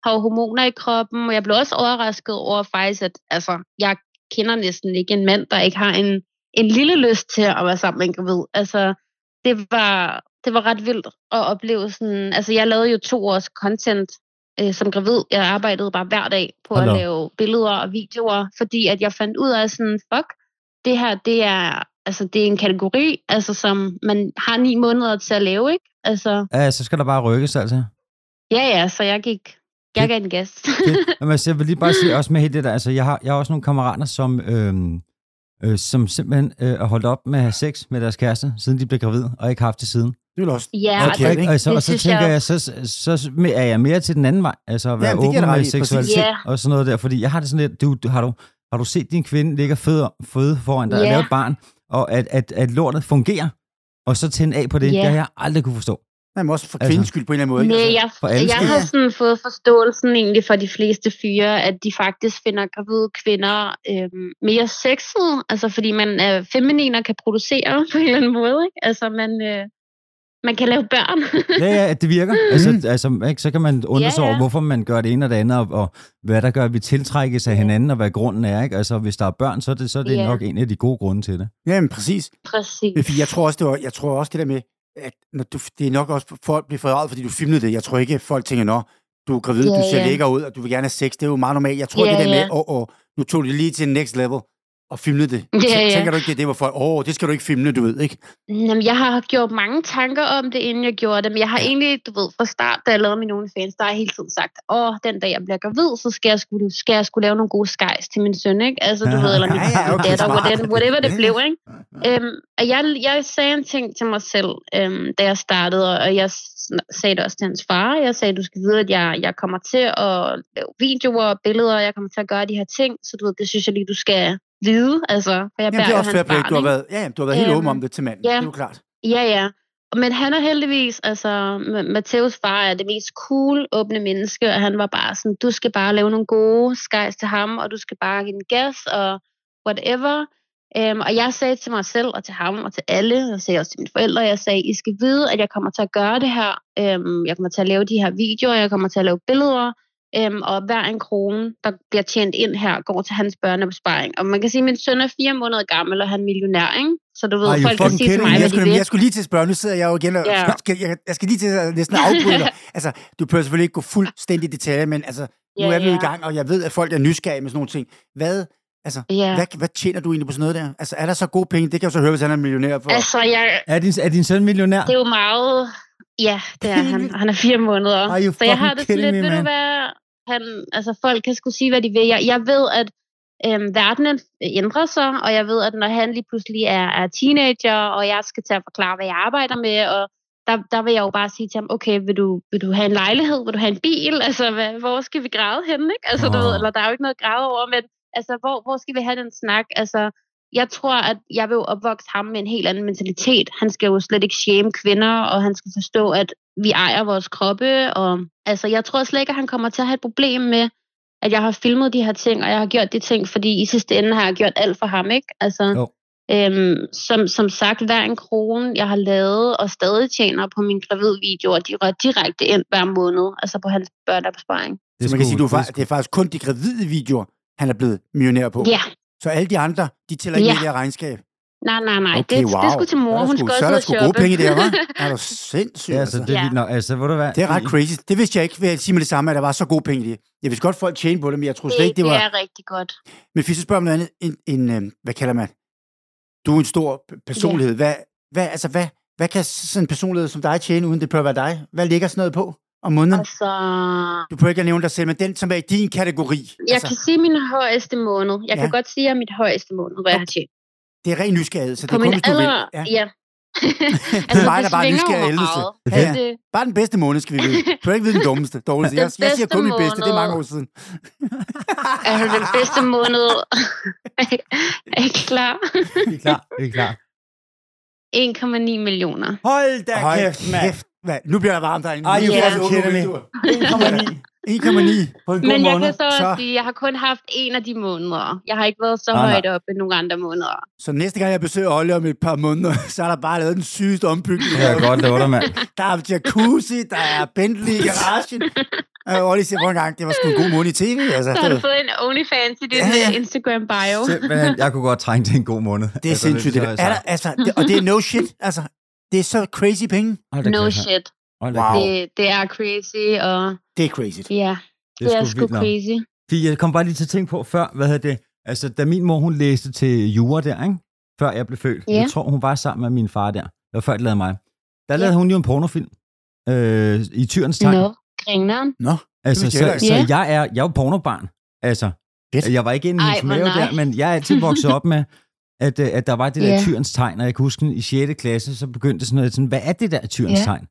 har hormoner i kroppen, og jeg blev også overrasket over faktisk, at altså, jeg kender næsten ikke en mand, der ikke har en, en lille lyst til at være sammen med en gravid. Altså, det var, det var ret vildt at opleve sådan... Altså, jeg lavede jo to års content øh, som gravid. Jeg arbejdede bare hver dag på Hold at lave billeder og videoer, fordi at jeg fandt ud af sådan, fuck, det her, det er, altså, det er en kategori, altså, som man har ni måneder til at lave, ikke? Altså, Ja, så skal der bare rykkes, altså. ja, ja, så jeg gik, jeg gav en gas. Det, jamen, altså, jeg vil lige bare sige også med helt det der, altså, jeg har, jeg har også nogle kammerater, som, øhm, øh, som simpelthen øh, er holdt op med at have sex med deres kæreste, siden de blev gravide, og ikke haft det siden. Det vil også... ja, Okay, og ikke? det, Og så, det og så synes tænker jeg- jeg, så, så, så er jeg mere til den anden vej, altså at være giver åben med seksualitet Ja. og sådan noget der, fordi jeg har det sådan lidt, du, du, har, du, har du set din kvinde ligge og føde, føde foran dig og Ja. lave et barn, og at, at, at lortet fungerer, og så tænde af på det, Ja. det har jeg aldrig kunne forstå. Nej, men også for Altså- kvindens skyld på en eller anden måde. Nej, Altså, jeg, jeg har sådan fået forståelsen egentlig for de fleste fyre, at de faktisk finder gravide kvinder øhm, mere sexede, altså fordi man er feminin og kan producere på en eller anden måde, ikke? Altså man, øh, man kan lave børn. Ja, ja, at det virker. Altså, altså, ikke? Så kan man undre sig Ja, over, ja. hvorfor man gør det ene og det andet, og, og hvad der gør, at vi tiltrækkes af Ja. hinanden, og hvad grunden er. Ikke? Altså, hvis der er børn, så er det, så er det Ja. nok en af de gode grunde til det. Jamen, præcis. Præcis. Men Fordi jeg tror også, det var, jeg tror også det der med, at når du, det er nok også folk bliver forrædet, fordi du filmede det. Jeg tror ikke, folk tænker, nå, du er gravid, Ja, du ser ja. lækker ud, og du vil gerne have sex. Det er jo meget normalt. Jeg tror, Ja, det der med, ja. åh, åh, nu tog det lige til next level og filmede det. Ja, ja. Tænker du ikke, det det, hvor folk, åh, det skal du ikke filme, du ved, ikke? Jamen, jeg har gjort mange tanker om det, inden jeg gjorde det, men jeg har egentlig, du ved, fra start, da jeg lavede mine OnlyFans, der har jeg hele tiden sagt, åh, den dag jeg bliver gravid, så skal jeg skulle, skal jeg skulle lave nogle gode skejs til min søn, ikke? Altså, du Ja, ved, eller min, ja, ja, okay, datter, whatever, whatever det Ja. blev, ikke? Øhm, og jeg, jeg sagde en ting til mig selv, øhm, da jeg startede, og jeg sagde det også til hans far. Jeg sagde, du skal vide, at jeg, jeg kommer til at lave videoer og billeder, og jeg kommer til at gøre de her ting, så du ved, det synes jeg lige, du skal vide, altså, for jeg Jamen, det er også fair play. Du har været, ja, jamen, du har været helt Øhm, åben om det til manden. ja. Det er jo klart. Ja, ja. Men han er heldigvis, altså, Ma- Mateus far er det mest cool, åbne menneske, og han var bare sådan, du skal bare lave nogle gode skies til ham, og du skal bare give den gas, og whatever. Um, og jeg sagde til mig selv, og til ham, og til alle, jeg sagde også til mine forældre, jeg sagde, I skal vide, at jeg kommer til at gøre det her. Um, jeg kommer til at lave de her videoer, jeg kommer til at lave billeder, um, og hver en krone, der bliver tjent ind her, går til hans børnebesparing. Og man kan sige, at min søn er fire måneder gammel, og han er millionær, ikke? Så du ved, you folk kan sige til mig, hvad Jeg de skulle, vil. jeg skulle lige til at spørge, nu sidder jeg jo igen og Ja. jeg, skal, jeg, jeg skal lige til at næsten afbryde dig. Altså, du behøver selvfølgelig ikke gå fuldstændig i detaljer, men altså, nu Ja, er vi jo i gang, og jeg ved, at folk er nysgerrige med sådan nogle ting. Hvad, altså, Ja. hvad, hvad tjener du egentlig på sådan noget der? Altså, er der så gode penge? Det kan jeg jo så høre, hvis han er millionær for. Altså, jeg, Er din, er din søn millionær? det er jo meget... Ja, det er han. Han er fire måneder. Are you Så jeg har fucking det sådan lidt, me, ved du man? hvad, han, altså folk kan sgu sige, hvad de vil. Jeg, jeg ved, at øhm, verdenen ændrer sig, og jeg ved, at når han lige pludselig er, er teenager, og jeg skal til at forklare, hvad jeg arbejder med, og der, der vil jeg jo bare sige til ham, okay, vil du, vil du have en lejlighed? Vil du have en bil? Altså, hvad, hvor skal vi græde henne? Ikke? Altså, du ved, eller der er jo ikke noget at græde over, men altså, hvor, hvor skal vi have den snak? Altså, jeg tror, at jeg vil opvokse ham med en helt anden mentalitet. Han skal jo slet ikke shame kvinder, og han skal forstå, at vi ejer vores kroppe. Og, altså, jeg tror slet ikke, at han kommer til at have et problem med, at jeg har filmet de her ting, og jeg har gjort de ting, fordi i sidste ende har jeg gjort alt for ham, ikke? Altså, Jo. øhm, som, som sagt, hver en krone, jeg har lavet og stadig tjener på min gravidvideoer, de rører direkte ind hver måned, altså på hans børneopsparing. Det så man kan sige, du er, det er er faktisk kun de gravide videoer, han er blevet millionær på. Ja, Så alle de andre, de tæller ikke Ja. med i det her regnskab. Nej, nej, nej. Okay, det, wow. det skulle til mor. Er der Hun sgu- skal Så er der og gode penge der, hva'? Er du sindssyg, Ja, altså. det er Ja. nok. Altså, ved du hvad? Det er ret crazy. Det vidste jeg ikke, vil jeg sige med det samme, at der var så gode penge i det. Jeg vidste godt, folk tjene på det, men jeg tror slet det, ikke, det var... det er rigtig godt. Men hvis jeg spørger om noget andet, en, en, øh, hvad kalder man? Du er en stor personlighed. Hvad, hvad, altså, hvad, hvad kan sådan en personlighed som dig tjene, uden det prøver at være dig? Hvad ligger sådan noget på om måneden? Altså, Du prøver ikke at nævne dig selv, men den, som er i din kategori. jeg altså, kan sige min højeste måned. Jeg Ja. kan godt sige, at mit højeste måned, hvad jeg har tjent. Det er ren nysgerrighed, så det er kun, hvis du vil. aller... Ja. Ja. Det er mig, der bare er nysgerrig ældelse. Ja, ja. Det, Bare den bedste måned, skal vi vide. Du kan ikke vide den dummeste. Dårligste. Jeg, jeg siger kun min bedste. Det er mange år siden. altså, den bedste måned... er I klar? Vi er klar, vi er klar. 1,9 millioner. Hold da Hold kæft, mand. kæft, hvad? Nu bliver der varmt derinde. Ej, you bliver fucking kidding me. 1,9. 1,9 1,9. på en god Men jeg måned. kan så Så- sige, at jeg har kun haft en af de måneder. Jeg har ikke været så Nej, højt oppe nogle andre måneder. Så næste gang, jeg besøger Olli om et par måneder, så er der bare lavet den sygeste ombygning. Det er godt, det var der, mand. Der er jacuzzi, der er Bentley i garagen. Og Olli siger en gang, det var sgu en god måned i tv. Altså, Så har du det, fået en OnlyFans i din Ja, ja. ja, Instagram bio. Simpelthen, jeg kunne godt trænge til en god måned. det er sindssygt. Det der. Er der, altså, det, og det er no shit. Altså, det er så crazy penge. No shit. Hold Wow. Det, det er crazy, og Det er crazy. ja, det er sgu vildt nok. crazy. Fordi jeg kom bare lige til at tænke på før, hvad hedder det, altså da min mor, hun læste til jura der, ikke? før jeg blev født. Ja. Jeg tror, hun var sammen med min far der. Det var før, de lavede mig. Der lavede hun jo en pornofilm øh, i Tyrens Tegn. Nå, grineren. Nå, Altså, så, så ikke. jeg er, jeg er jo pornobarn. Altså, Fedt. jeg var ikke inde i hendes mave der, men jeg er altid vokset op med, at, øh, at der var det der Ja. Tyrens Tegn, og jeg kan huske, i 6. klasse, så begyndte sådan noget, sådan, hvad er det der Tyrens Ja. Tegn?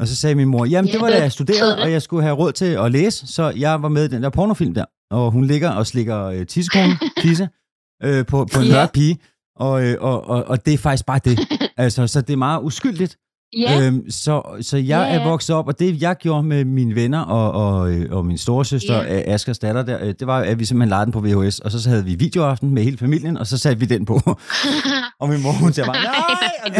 Og så sagde min mor, jamen Ja, det var da jeg studerede, og jeg skulle have råd til at læse, så jeg var med i den der pornofilm der. Og hun ligger og slikker øh, tissekone, tisse, øh, på, på en Ja. mørk pige. Og, øh, og, og, og det er faktisk bare det. Altså, så det er meget uskyldigt. Ja, Øhm, så, så jeg Ja, er vokset op, og det jeg gjorde med mine venner og, og, øh, og min storesøster, Ja. yeah. Askers datter, der, øh, det var, at vi simpelthen lejede den på VHS, og så, så havde vi videoaften med hele familien, og så satte vi den på. og min mor, hun sagde bare, nej, og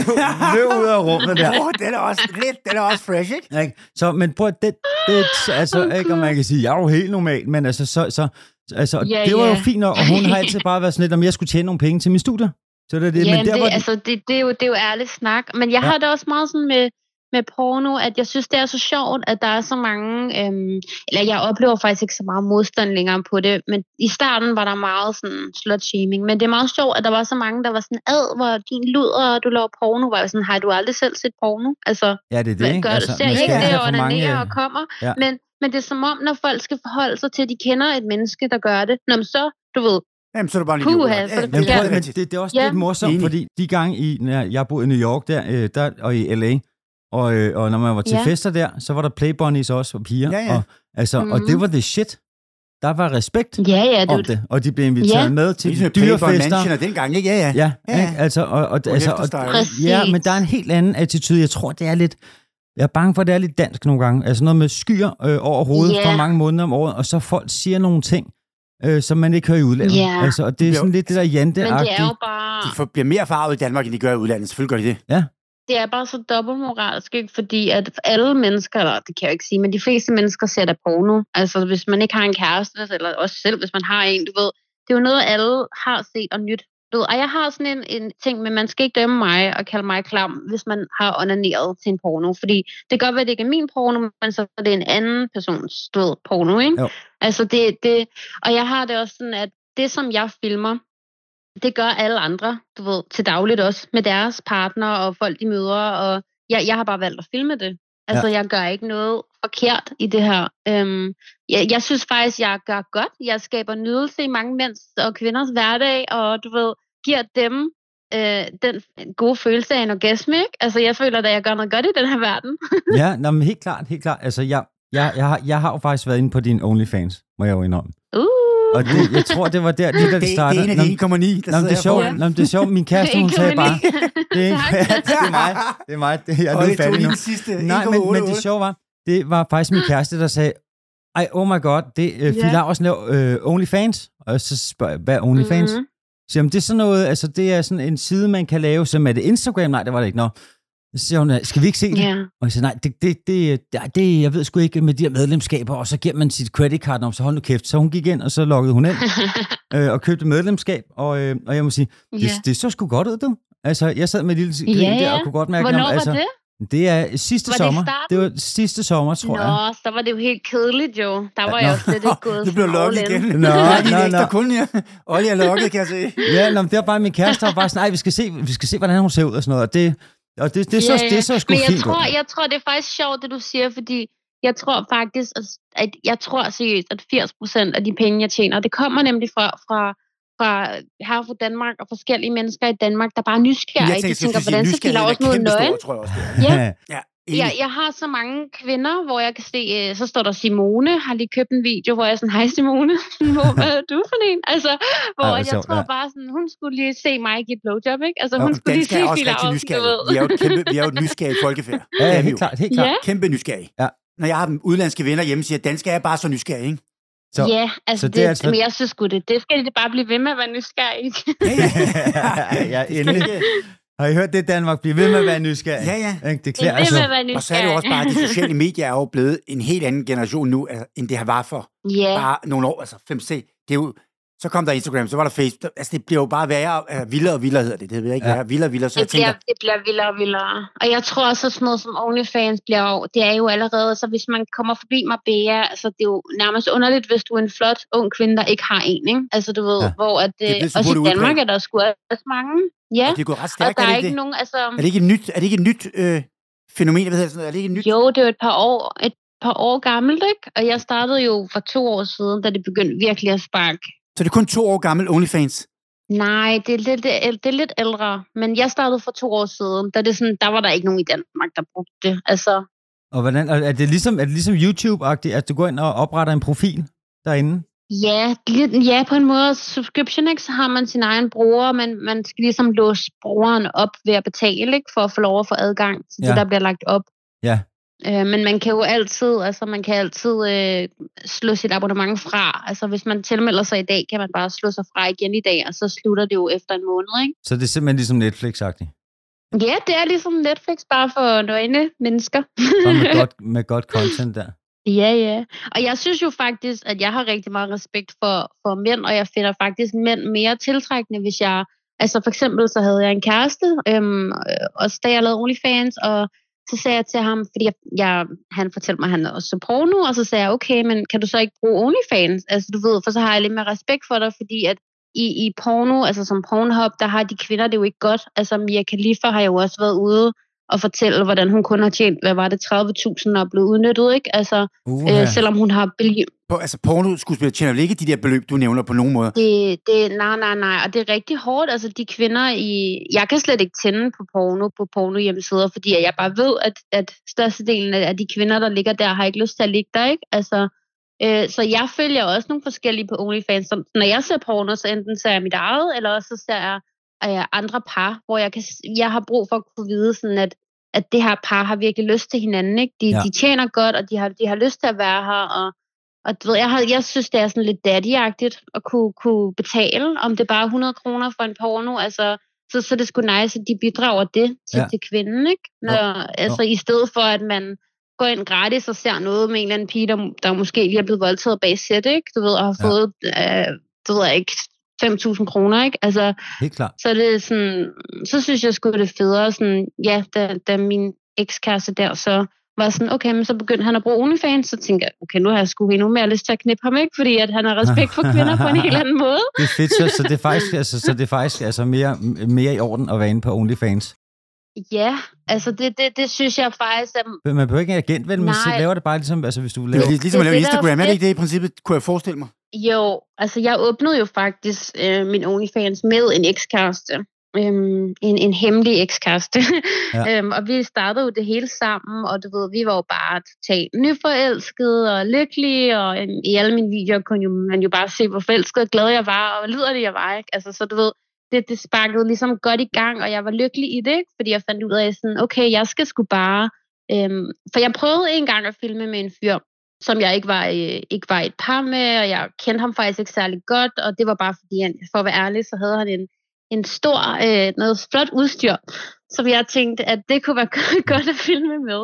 løb, ud af rummet der. Åh, den er også lidt, den er også fresh, ikke? Ikke? Så, men prøv at det, det altså, ikke om man kan sige, jeg er jo helt normal, men altså, så, så, altså Ja, det var jo ja. fint nok, og hun har altid bare været sådan lidt, om jeg skulle tjene nogle penge til min studie. Så det er det, ja men der det, det, altså, det, det, er jo, det er jo ærligt snak. Men jeg Ja. har det også meget sådan med, med porno, at jeg synes, det er så sjovt, at der er så mange... Øhm, eller jeg oplever faktisk ikke så meget modstand længere på det, men i starten var der meget sådan slut-shaming. Men det er meget sjovt, at der var så mange, der var sådan, ad, hvor din luder, og du laver porno. Var jeg sådan, har du aldrig selv set porno? Altså, ja, det er det, ikke? gør altså, ser man ikke det, og mange, øh, og kommer? ja. Men, men det er som om, når folk skal forholde sig til, at de kender et menneske, der gør det. Nå, men så, du ved, Jamen, så er du bare en Puha, idiot. så er det Jamen, Ja. prøv, det er men det, det er også Ja. lidt morsomt, Enig. fordi de gange, i, når jeg boede i New York der, øh, der og i L.A., og, øh, og når man var til Ja. fester der, så var der playbunnies også og piger. Ja, ja. Og, altså, mm-hmm. og det Mhm. var det shit. Der var respekt ja, ja, om du, det, og de blev inviteret Ja. med Det til ligesom dyrefester. Og dengang, ikke? Ja, ja. Ja, Ja. Ikke? Altså, og, og, Og altså, og, ja, men der er en helt anden attitude. Jeg tror, det er lidt... Jeg er bange for, at det er lidt dansk nogle gange. Altså noget med skyer øh, over hovedet Ja. for mange måneder om året, og så folk siger nogle ting, øh, som man ikke hører i udlandet. Ja. Altså, og det er sådan lidt det der jante men det er jo bare... De får, bliver mere farvet i Danmark, end de gør i udlandet. Selvfølgelig gør de det. det er bare så dobbeltmoralsk, ikke? fordi at alle mennesker, eller det kan jeg jo ikke sige, men de fleste mennesker ser da porno. Altså hvis man ikke har en kæreste, eller også selv hvis man har en, du ved, det er jo noget, alle har set og nyt. Du ved, og jeg har sådan en, en ting, men man skal ikke dømme mig og kalde mig klam, hvis man har onaneret til en porno. Fordi det kan godt være, at det ikke er min porno, men så er det en anden persons ved, porno. Ikke? Jo. Altså det, det, og jeg har det også sådan, at det som jeg filmer, det gør alle andre, du ved, til dagligt også, med deres partner og folk, de møder, og jeg, jeg har bare valgt at filme det. Altså, ja. jeg gør ikke noget forkert i det her. Øhm, jeg, jeg synes faktisk, jeg gør godt. Jeg skaber nydelse i mange mænds og kvinders hverdag, og du ved, giver dem øh, den gode følelse af en orgasme, ikke? Altså, jeg føler, at jeg gør noget godt i den her verden. ja, nå, men helt klart, helt klart. Altså, jeg, jeg, jeg, har, jeg har jo faktisk været inde på din OnlyFans, må jeg jo indrømme. Uh. Og det, jeg tror, det var der, Det, det det startede. er en af de 1,9, der Nå, det er sjovt. Nå, men det er sjovt. Min kæreste, hun sagde bare, det er, Tak. ja, det er mig. Det er mig. Det, jeg er nu det færdig nu. den sidste. Nej, men, men det 1,88. sjove var, det var faktisk min kæreste, der sagde, ej, oh my god, det, uh, Fie Ja. Laursen laver uh, OnlyFans. Og så spørger jeg, hvad er OnlyFans? Mhm. Mm-hmm. Så jamen, det er sådan noget, altså det er sådan en side, man kan lave, som er det Instagram? Nej, det var det ikke. Nå. Så siger hun, skal vi ikke se det? Ja. Og jeg siger, nej, det, det, det, det, det, jeg ved sgu ikke med de her medlemskaber, og så giver man sit credit card om, så hold nu kæft. Så hun gik ind, og så loggede hun ind øh, og købte medlemskab, og, øh, og jeg må sige, det, Ja. det så sgu godt ud, du. Altså, jeg sad med et lille grin Ja, der, og kunne godt mærke, Hvornår jamen, altså, var det? Det er sidste Var det sommer. starten? Det var sidste sommer, tror Nå, jeg. så var det jo helt kedeligt jo. Der var Nå. jeg jo slet ikke gået Du blev lukket igen. Nå, Ja, nå, nå. kunde, ja. Olje er lukket, kan jeg se. Ja, nå, det var bare min kæreste, der var bare sådan, nej, vi skal se, vi skal se, hvordan hun ser ud og sådan noget. Og det, og det, det, så, Ja, ja. det så sgu Men jeg fint tror, jeg tror, det er faktisk sjovt, det du siger, fordi jeg tror faktisk, at, at jeg tror seriøst, at 80 procent af de penge, jeg tjener, det kommer nemlig fra, fra, fra her fra Danmark og forskellige mennesker i Danmark, der bare er nysgerrige. Jeg de tænker, tænker, skal hvordan så de er noget nøgen. tror jeg også. det er. Ja, Ja, Ja, jeg har så mange kvinder, hvor jeg kan se, øh, så står der Simone, har lige købt en video, hvor jeg er sådan, hej Simone, hvor, hvad er du for en? Altså, hvor hvor jeg sjovt, tror ja. bare sådan, hun skulle lige se mig give et blowjob, ikke? Altså, Og hun skulle lige se er også du ved. Vi er jo et kæmpe, vi er jo et nysgerrigt folkefærd. Ja, vi helt klart, helt klart. Ja. Kæmpe nysgerrige. Ja. Når jeg har udlandske venner hjemme, siger, at danskere er bare så nysgerrige, ikke? Så, Ja, altså, så det, det er det, altså- men jeg synes det. Det skal de bare blive ved med at være nysgerrige. ikke? Ja, ja. endelig. Har I hørt det, Danmark? Bliv ved med at være nysgerrig. Ja, ja. Det Det klæder er altså. med at være Og så er det jo også bare, at de sociale medier er jo blevet en helt anden generation nu, altså, end det har var for Ja, bare nogle år, altså 5C. Det er jo, så kom der Instagram, så var der Facebook. Altså, det bliver jo bare værre, uh, vildere og vildere hedder det. Det ved jeg ikke, Ja. ja. vildere og vildere. Så jeg det bliver, tænker, det bliver vildere og vildere. Og jeg tror også, at sådan noget som OnlyFans bliver jo, det er jo allerede, så hvis man kommer forbi Marbella, altså det er jo nærmest underligt, hvis du er en flot ung kvinde, der ikke har en, ikke? Altså du ved, Ja. hvor at, Det er øh, også i Danmark er der sgu også mange. Ja, og det er gået ret og stærkt, der er er det ikke det? nogen, altså... Er det ikke et nyt, er det ikke et nyt øh, fænomen? Hvad hedder det sådan noget? Er det ikke et nyt? Jo, det er jo et par år, et par år gammelt, ikke? Og jeg startede jo for to år siden, da det begyndte virkelig at sparke. Så det er kun to år gammel OnlyFans? Nej, det er, lidt, det, er, det er lidt ældre. Men jeg startede for to år siden. Da det sådan, der var der ikke nogen i Danmark, der brugte det. Altså, Og hvordan, er det ligesom, er det ligesom YouTube-agtigt, at du går ind og opretter en profil derinde? ja, lidt, ja, på en måde. Subscription, ikke? Så har man sin egen bruger, men man skal ligesom låse brugeren op ved at betale, ikke? For at få lov at få adgang til Ja. det, der bliver lagt op. Ja. Øh, men man kan jo altid, altså man kan altid øh, slå sit abonnement fra. Altså hvis man tilmelder sig i dag, kan man bare slå sig fra igen i dag, og så slutter det jo efter en måned, ikke? Så det er simpelthen ligesom Netflix-agtigt. Ja, det er ligesom Netflix, bare for nøgne mennesker. Og med godt, med godt content der. Ja, ja. Og jeg synes jo faktisk, at jeg har rigtig meget respekt for, for mænd, og jeg finder faktisk mænd mere tiltrækkende, hvis jeg... Altså for eksempel, så havde jeg en kæreste, øhm, øh, også da jeg lavede OnlyFans, og så sagde jeg til ham, fordi jeg, jeg, han fortalte mig, at han også så porno, og så sagde jeg, okay, men kan du så ikke bruge OnlyFans? Altså du ved, for så har jeg lidt mere respekt for dig, fordi at i, i porno, altså som Pornhub, der har de kvinder det jo ikke godt. Altså Mia Khalifa har jo også været ude og fortælle, hvordan hun kun har tjent, hvad var det, 30.000 og er blevet udnyttet, ikke? Altså, Uh, øh, selvom hun har billig... På, altså porno-skuespillere tjener vel ikke de der beløb, du nævner på nogen måde? Det, det, nej, nej, nej, og det er rigtig hårdt. Altså, de kvinder i... Jeg kan slet ikke tænde på porno på porno hjemmesider, fordi jeg bare ved, at, at størstedelen af de kvinder, der ligger der, har ikke lyst til at ligge der, ikke? Altså, øh, så jeg følger også nogle forskellige på OnlyFans. Så når jeg ser porno, så enten ser jeg mit eget, eller også så ser jeg øh, andre par, hvor jeg, kan, jeg har brug for at kunne vide, sådan at, at det her par har virkelig lyst til hinanden. Ikke? De, Ja. ja. de tjener godt, og de har, de har lyst til at være her, og og du ved, jeg, har, jeg synes, det er sådan lidt daddy-agtigt at kunne, kunne betale, om det er bare 100 kroner for en porno. Altså, så, så er det sgu nice, at de bidrager det til, Ja. ja. til kvinden. Ikke? Når, altså, I stedet for, at man går ind gratis og ser noget med en eller anden pige, der, der måske lige er blevet voldtaget bag sæt, ikke? Du ved, og har Ja. fået, øh, du ved ikke, 5.000 kroner, ikke? Altså, Helt klart. så er det sådan, så synes jeg sgu, det er federe, sådan, ja, da, da min ekskæreste der så var sådan, okay, men så begyndte han at bruge OnlyFans, så tænkte jeg, okay, nu har jeg sgu endnu mere lyst til at knippe ham, ikke? Fordi at han har respekt for kvinder på en helt anden måde. Det er fedt, så, så det er faktisk, altså, så det er faktisk altså mere, mere i orden at være inde på OnlyFans. Ja, altså det, det, det synes jeg faktisk er... Man behøver ikke en agent, vel? Man Nej. laver det bare ligesom, altså hvis du Det laver... er lig- ligesom at Det er lave det, er Instagram, er det ikke det i princippet, kunne jeg forestille mig? Jo, altså jeg åbnede jo faktisk øh, min OnlyFans med en ekskæreste. Øhm, en, en hemmelig ekskæreste. Ja. Øhm, og vi startede jo det hele sammen, og du ved, vi var jo bare totalt nyforelskede og lykkelige, og øhm, i alle mine videoer kunne jo, man jo bare se, hvor forelsket og glad jeg var, og hvor liderlig jeg var. Ikke? Altså, så du ved, det, det sparkede ligesom godt i gang, og jeg var lykkelig i det, ikke? fordi jeg fandt ud af, sådan, okay, jeg skal sgu bare... Øhm, for jeg prøvede en gang at filme med en fyr, som jeg ikke var, øh, ikke var et par med, og jeg kendte ham faktisk ikke særlig godt, og det var bare fordi, han, for at være ærlig, så havde han en, en stor, øh, noget flot udstyr. som jeg tænkte, at det kunne være godt at filme med.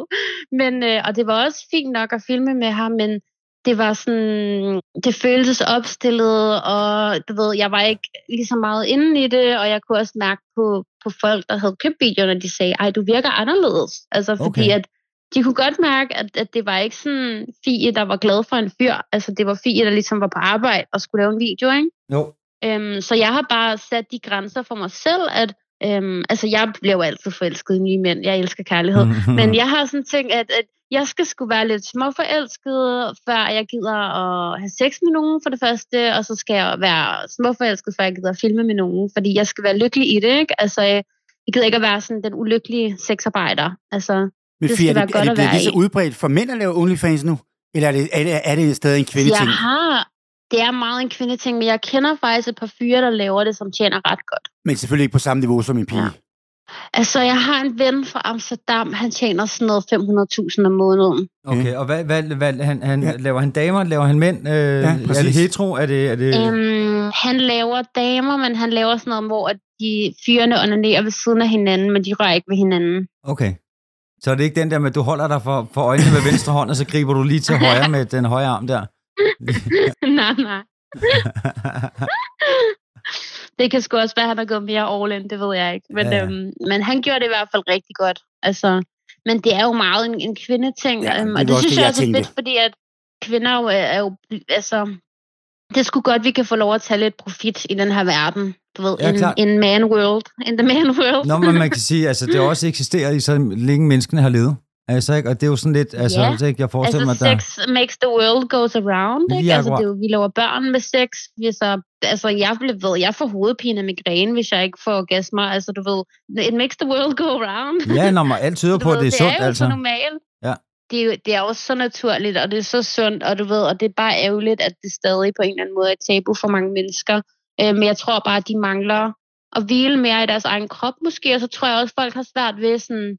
Men, øh, og det var også fint nok at filme med ham, men det var sådan, det føltes opstillet, og du ved, jeg var ikke lige så meget inde i det, og jeg kunne også mærke på, på folk, der havde købt videoerne, de sagde, ej, du virker anderledes. Altså, fordi Okay. at de kunne godt mærke, at, at det var ikke sådan Fie, der var glad for en fyr. Altså, det var Fie, der ligesom var på arbejde og skulle lave en video, ikke? Jo. Øhm, så jeg har bare sat de grænser for mig selv, at øhm, altså jeg bliver jo altid forelsket i nye mænd. Jeg elsker kærlighed. Men jeg har sådan tænkt, at, at jeg skal sgu være lidt småforelsket, før jeg gider at have sex med nogen for det første, og så skal jeg være småforelsket, før jeg gider at filme med nogen, fordi jeg skal være lykkelig i det, ikke? Altså, jeg gider ikke at være sådan den ulykkelige sexarbejder. Altså, Men Det skal er være det, godt er det at være lige så udbredt for mænd at lave OnlyFans nu? Eller er det, er det, er det stadig en kvindeting? jeg har, det er meget en kvindeting, men jeg kender faktisk et par fyre, der laver det, som tjener ret godt. Men selvfølgelig ikke på samme niveau som en pige. Ja. Altså, jeg har en ven fra Amsterdam, han tjener sådan noget 500.000 om måneden. Okay, og hvad, hvad, hvad han, han, Ja. ja. laver han damer? Laver han mænd? Øh, er det præcis. hetero? Er det, er det... Øhm, han laver damer, men han laver sådan noget, hvor at de fyrene onanerer ved siden af hinanden, men de rører ikke ved hinanden. Okay. Så er det ikke den der med, at du holder dig for, for øjnene med venstre hånd, og så griber du lige til højre med den højre arm der? nej, nej. Det kan sgu også være, at han har gået mere all in, det ved jeg ikke. Men, Ja. Øhm, men han gjorde det i hvert fald rigtig godt. Altså, men det er jo meget en, en kvindeting, Ja, øhm, det og det synes det, jeg også er fedt, fordi at kvinder jo er, er jo, altså, det sgu godt, vi kan få lov at tage lidt profit i den her verden. Du ved, Ja, in, in man world. In the man world. Nå, men man kan sige, altså det også eksisteret i så længe menneskene har levet. Altså, ikke? Og det er jo sådan lidt, altså, Ja. så ikke, jeg forestiller Altså, mig, der... sex makes the world goes around, Lige ikke? Altså, akkurat. det er jo, vi laver børn med sex. Vi så, altså, jeg ved, jeg får hovedpine og migræne, hvis jeg ikke får orgasmer. Altså, du ved, it makes the world go around. Ja, når man alt tyder på, ved, det er sundt, det er jo altså. så normalt. Ja. Det er, jo, det er jo så naturligt, og det er så sundt, og du ved, og det er bare ærgerligt, at det stadig på en eller anden måde er et tabu for mange mennesker. Øh, men jeg tror bare, at de mangler at hvile mere i deres egen krop måske, og så tror jeg også, at folk har svært ved sådan,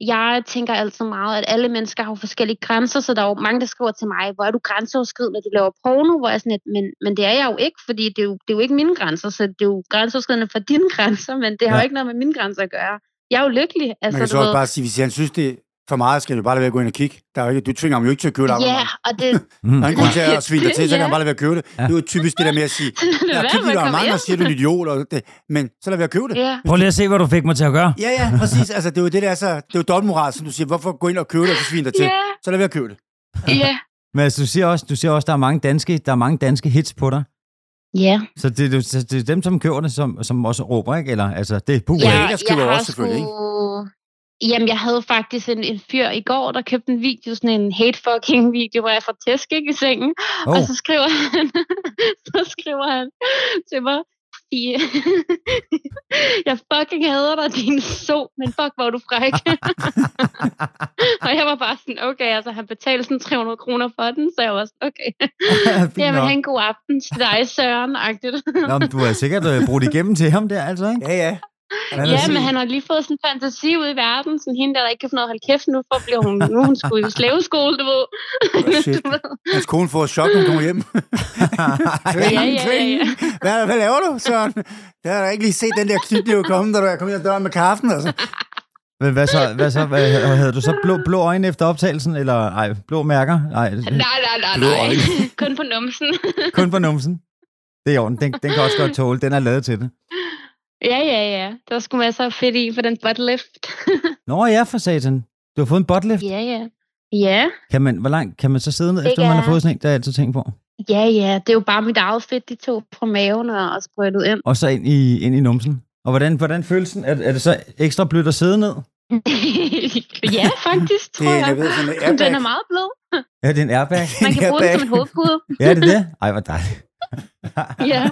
jeg tænker altid meget, at alle mennesker har jo forskellige grænser, så der er jo mange, der skriver til mig, hvor er du grænseoverskridende, når du laver porno, hvor jeg er sådan lidt, men, men det er jeg jo ikke, fordi det er jo, det er jo ikke mine grænser, så det er jo grænseoverskridende for dine grænser, men det har Ja. jo ikke noget med mine grænser at gøre. Jeg er jo lykkelig. Altså, Man kan så også ved. bare sige, hvis han synes, det for meget, skal vi bare lade være at gå ind og kigge. Der er jo ikke, du tvinger ham jo ikke til at købe et Ja, og det, Mm. Der er grund til at svine dig til, så kan han bare lade være at købe det. Det er jo typisk det der med at sige, lad ja, være kig med dit at komme abonnement, og siger du er en idiot, og det, men så lad være at købe det. Ja, Prøv lige at se, hvad du fik mig til at gøre. Ja, ja, præcis. Altså, det er jo det, der er så... Det er jo dobbeltmoral, som du siger. Hvorfor gå ind og købe det, og så svine dig til? ja, Så lad være at købe det. ja. Men altså, du siger også, du siger også, der er mange danske, der er mange danske hits på dig. Ja, Så det, det, det, det er dem, som køber det, som, som også råber, ikke? Eller, altså, det er puh. Ja, haters køber også selvfølgelig, ikke? Jamen, jeg havde faktisk en, en fyr i går, der købte en video, sådan en hate fucking video, hvor jeg får tæsk ikke, i sengen. Oh. Og så skriver han, så skriver han til mig, Fie, jeg fucking hader dig, din so, men fuck, hvor du fræk. og jeg var bare sådan, okay, altså han betalte sådan 300 kroner for den, så jeg var sådan, okay. Fint Jamen, have en god aften til dig, Søren-agtigt. Nå, men du har sikkert uh, brugt igennem til ham der, altså, ikke? Ja, ja. Han Ja, sådan- men han har lige fået sådan en fantasi ud i verden. Sådan hende, der, der ikke kan få noget at holde kæft nu, for bliver hun, nu hun sgu i slaveskole, du ved. Oh. Hans kone får et chok, når hun kommer hjem. Tving, Ja, ja, ja, ja. Hvad, hvad laver du, Søren? Jeg har da ikke lige set den der knytnæve komme, da du er kommet ind ad døren med kaffen. Altså. Men hvad så? Hvad så? Hvad, havde du så blå, blå øjne efter optagelsen? Eller ej, blå mærker? Nej, Nej, nej, nej, Blå nej. øjne. Kun på numsen. kun på numsen. Det er i orden. Den, den kan også godt tåle. Den er lavet til det. Ja, ja, ja. Der skulle masser af fedt i for den butt lift. Nå ja, for satan. Du har fået en buttlift. ja, ja. Ja, Kan man, hvor langt kan man så sidde ned, efter man har fået sådan en? Der er altid tænkt på. ja, ja. Det er jo bare mit eget fedt, de to fra maven og, sprøjtet ind. Og så ind i, ind i numsen. Og hvordan, hvordan føles den? Er, er det så ekstra blødt at sidde ned? ja, faktisk, tror Det er, jeg. jeg ved, sådan en Den er meget blød. Ja, det er en airbag. Man kan bruge den som en hovedpude. ja, det er det. Ej, hvor dejligt. Ja.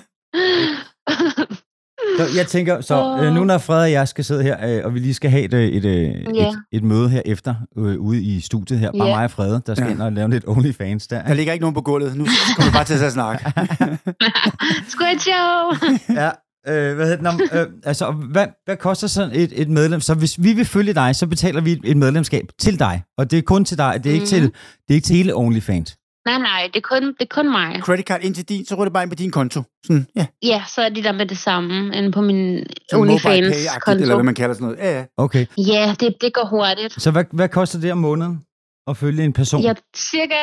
Så jeg tænker, så øh, nu når Fred og jeg skal sidde her, øh, og vi lige skal have et, øh, et, øh, Ja. et, et møde her efter, øh, ude i studiet her, bare Ja. mig og Frede, der skal Ja. ind og lave lidt OnlyFans der. Der ligger ikke nogen på gulvet. Nu kommer du bare til at snakke. Squid show. Ja, øh, hvad hedder det? Øh, altså, hvad, hvad koster sådan et, et medlem? Så hvis vi vil følge dig, så betaler vi et medlemskab til dig, og det er kun til dig, det er ikke, Mhm. til, det er ikke til hele OnlyFans. Nej, nej, det er kun, det er kun mig. Credit card ind til din, så ryger det bare ind på din konto. Sådan, ja. Ja, så er de der med det samme, end på min Som mobile OnlyFans pay-agtigt, konto. eller hvad man kalder sådan noget. Ja, ja. Okay. Ja, det, det går hurtigt. Så hvad, hvad koster det om måneden at følge en person? Ja, cirka,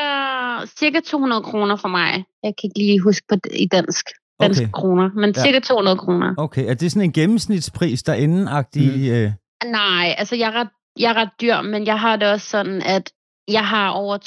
cirka 200 kroner for mig. Jeg kan ikke lige huske på det i dansk. Danske Okay. kroner, men Ja. cirka 200 kroner. Okay, er det sådan en gennemsnitspris derinde-agtig? Mm. Øh, Nej, altså jeg er, ret, jeg er ret dyr, men jeg har det også sådan, at jeg har over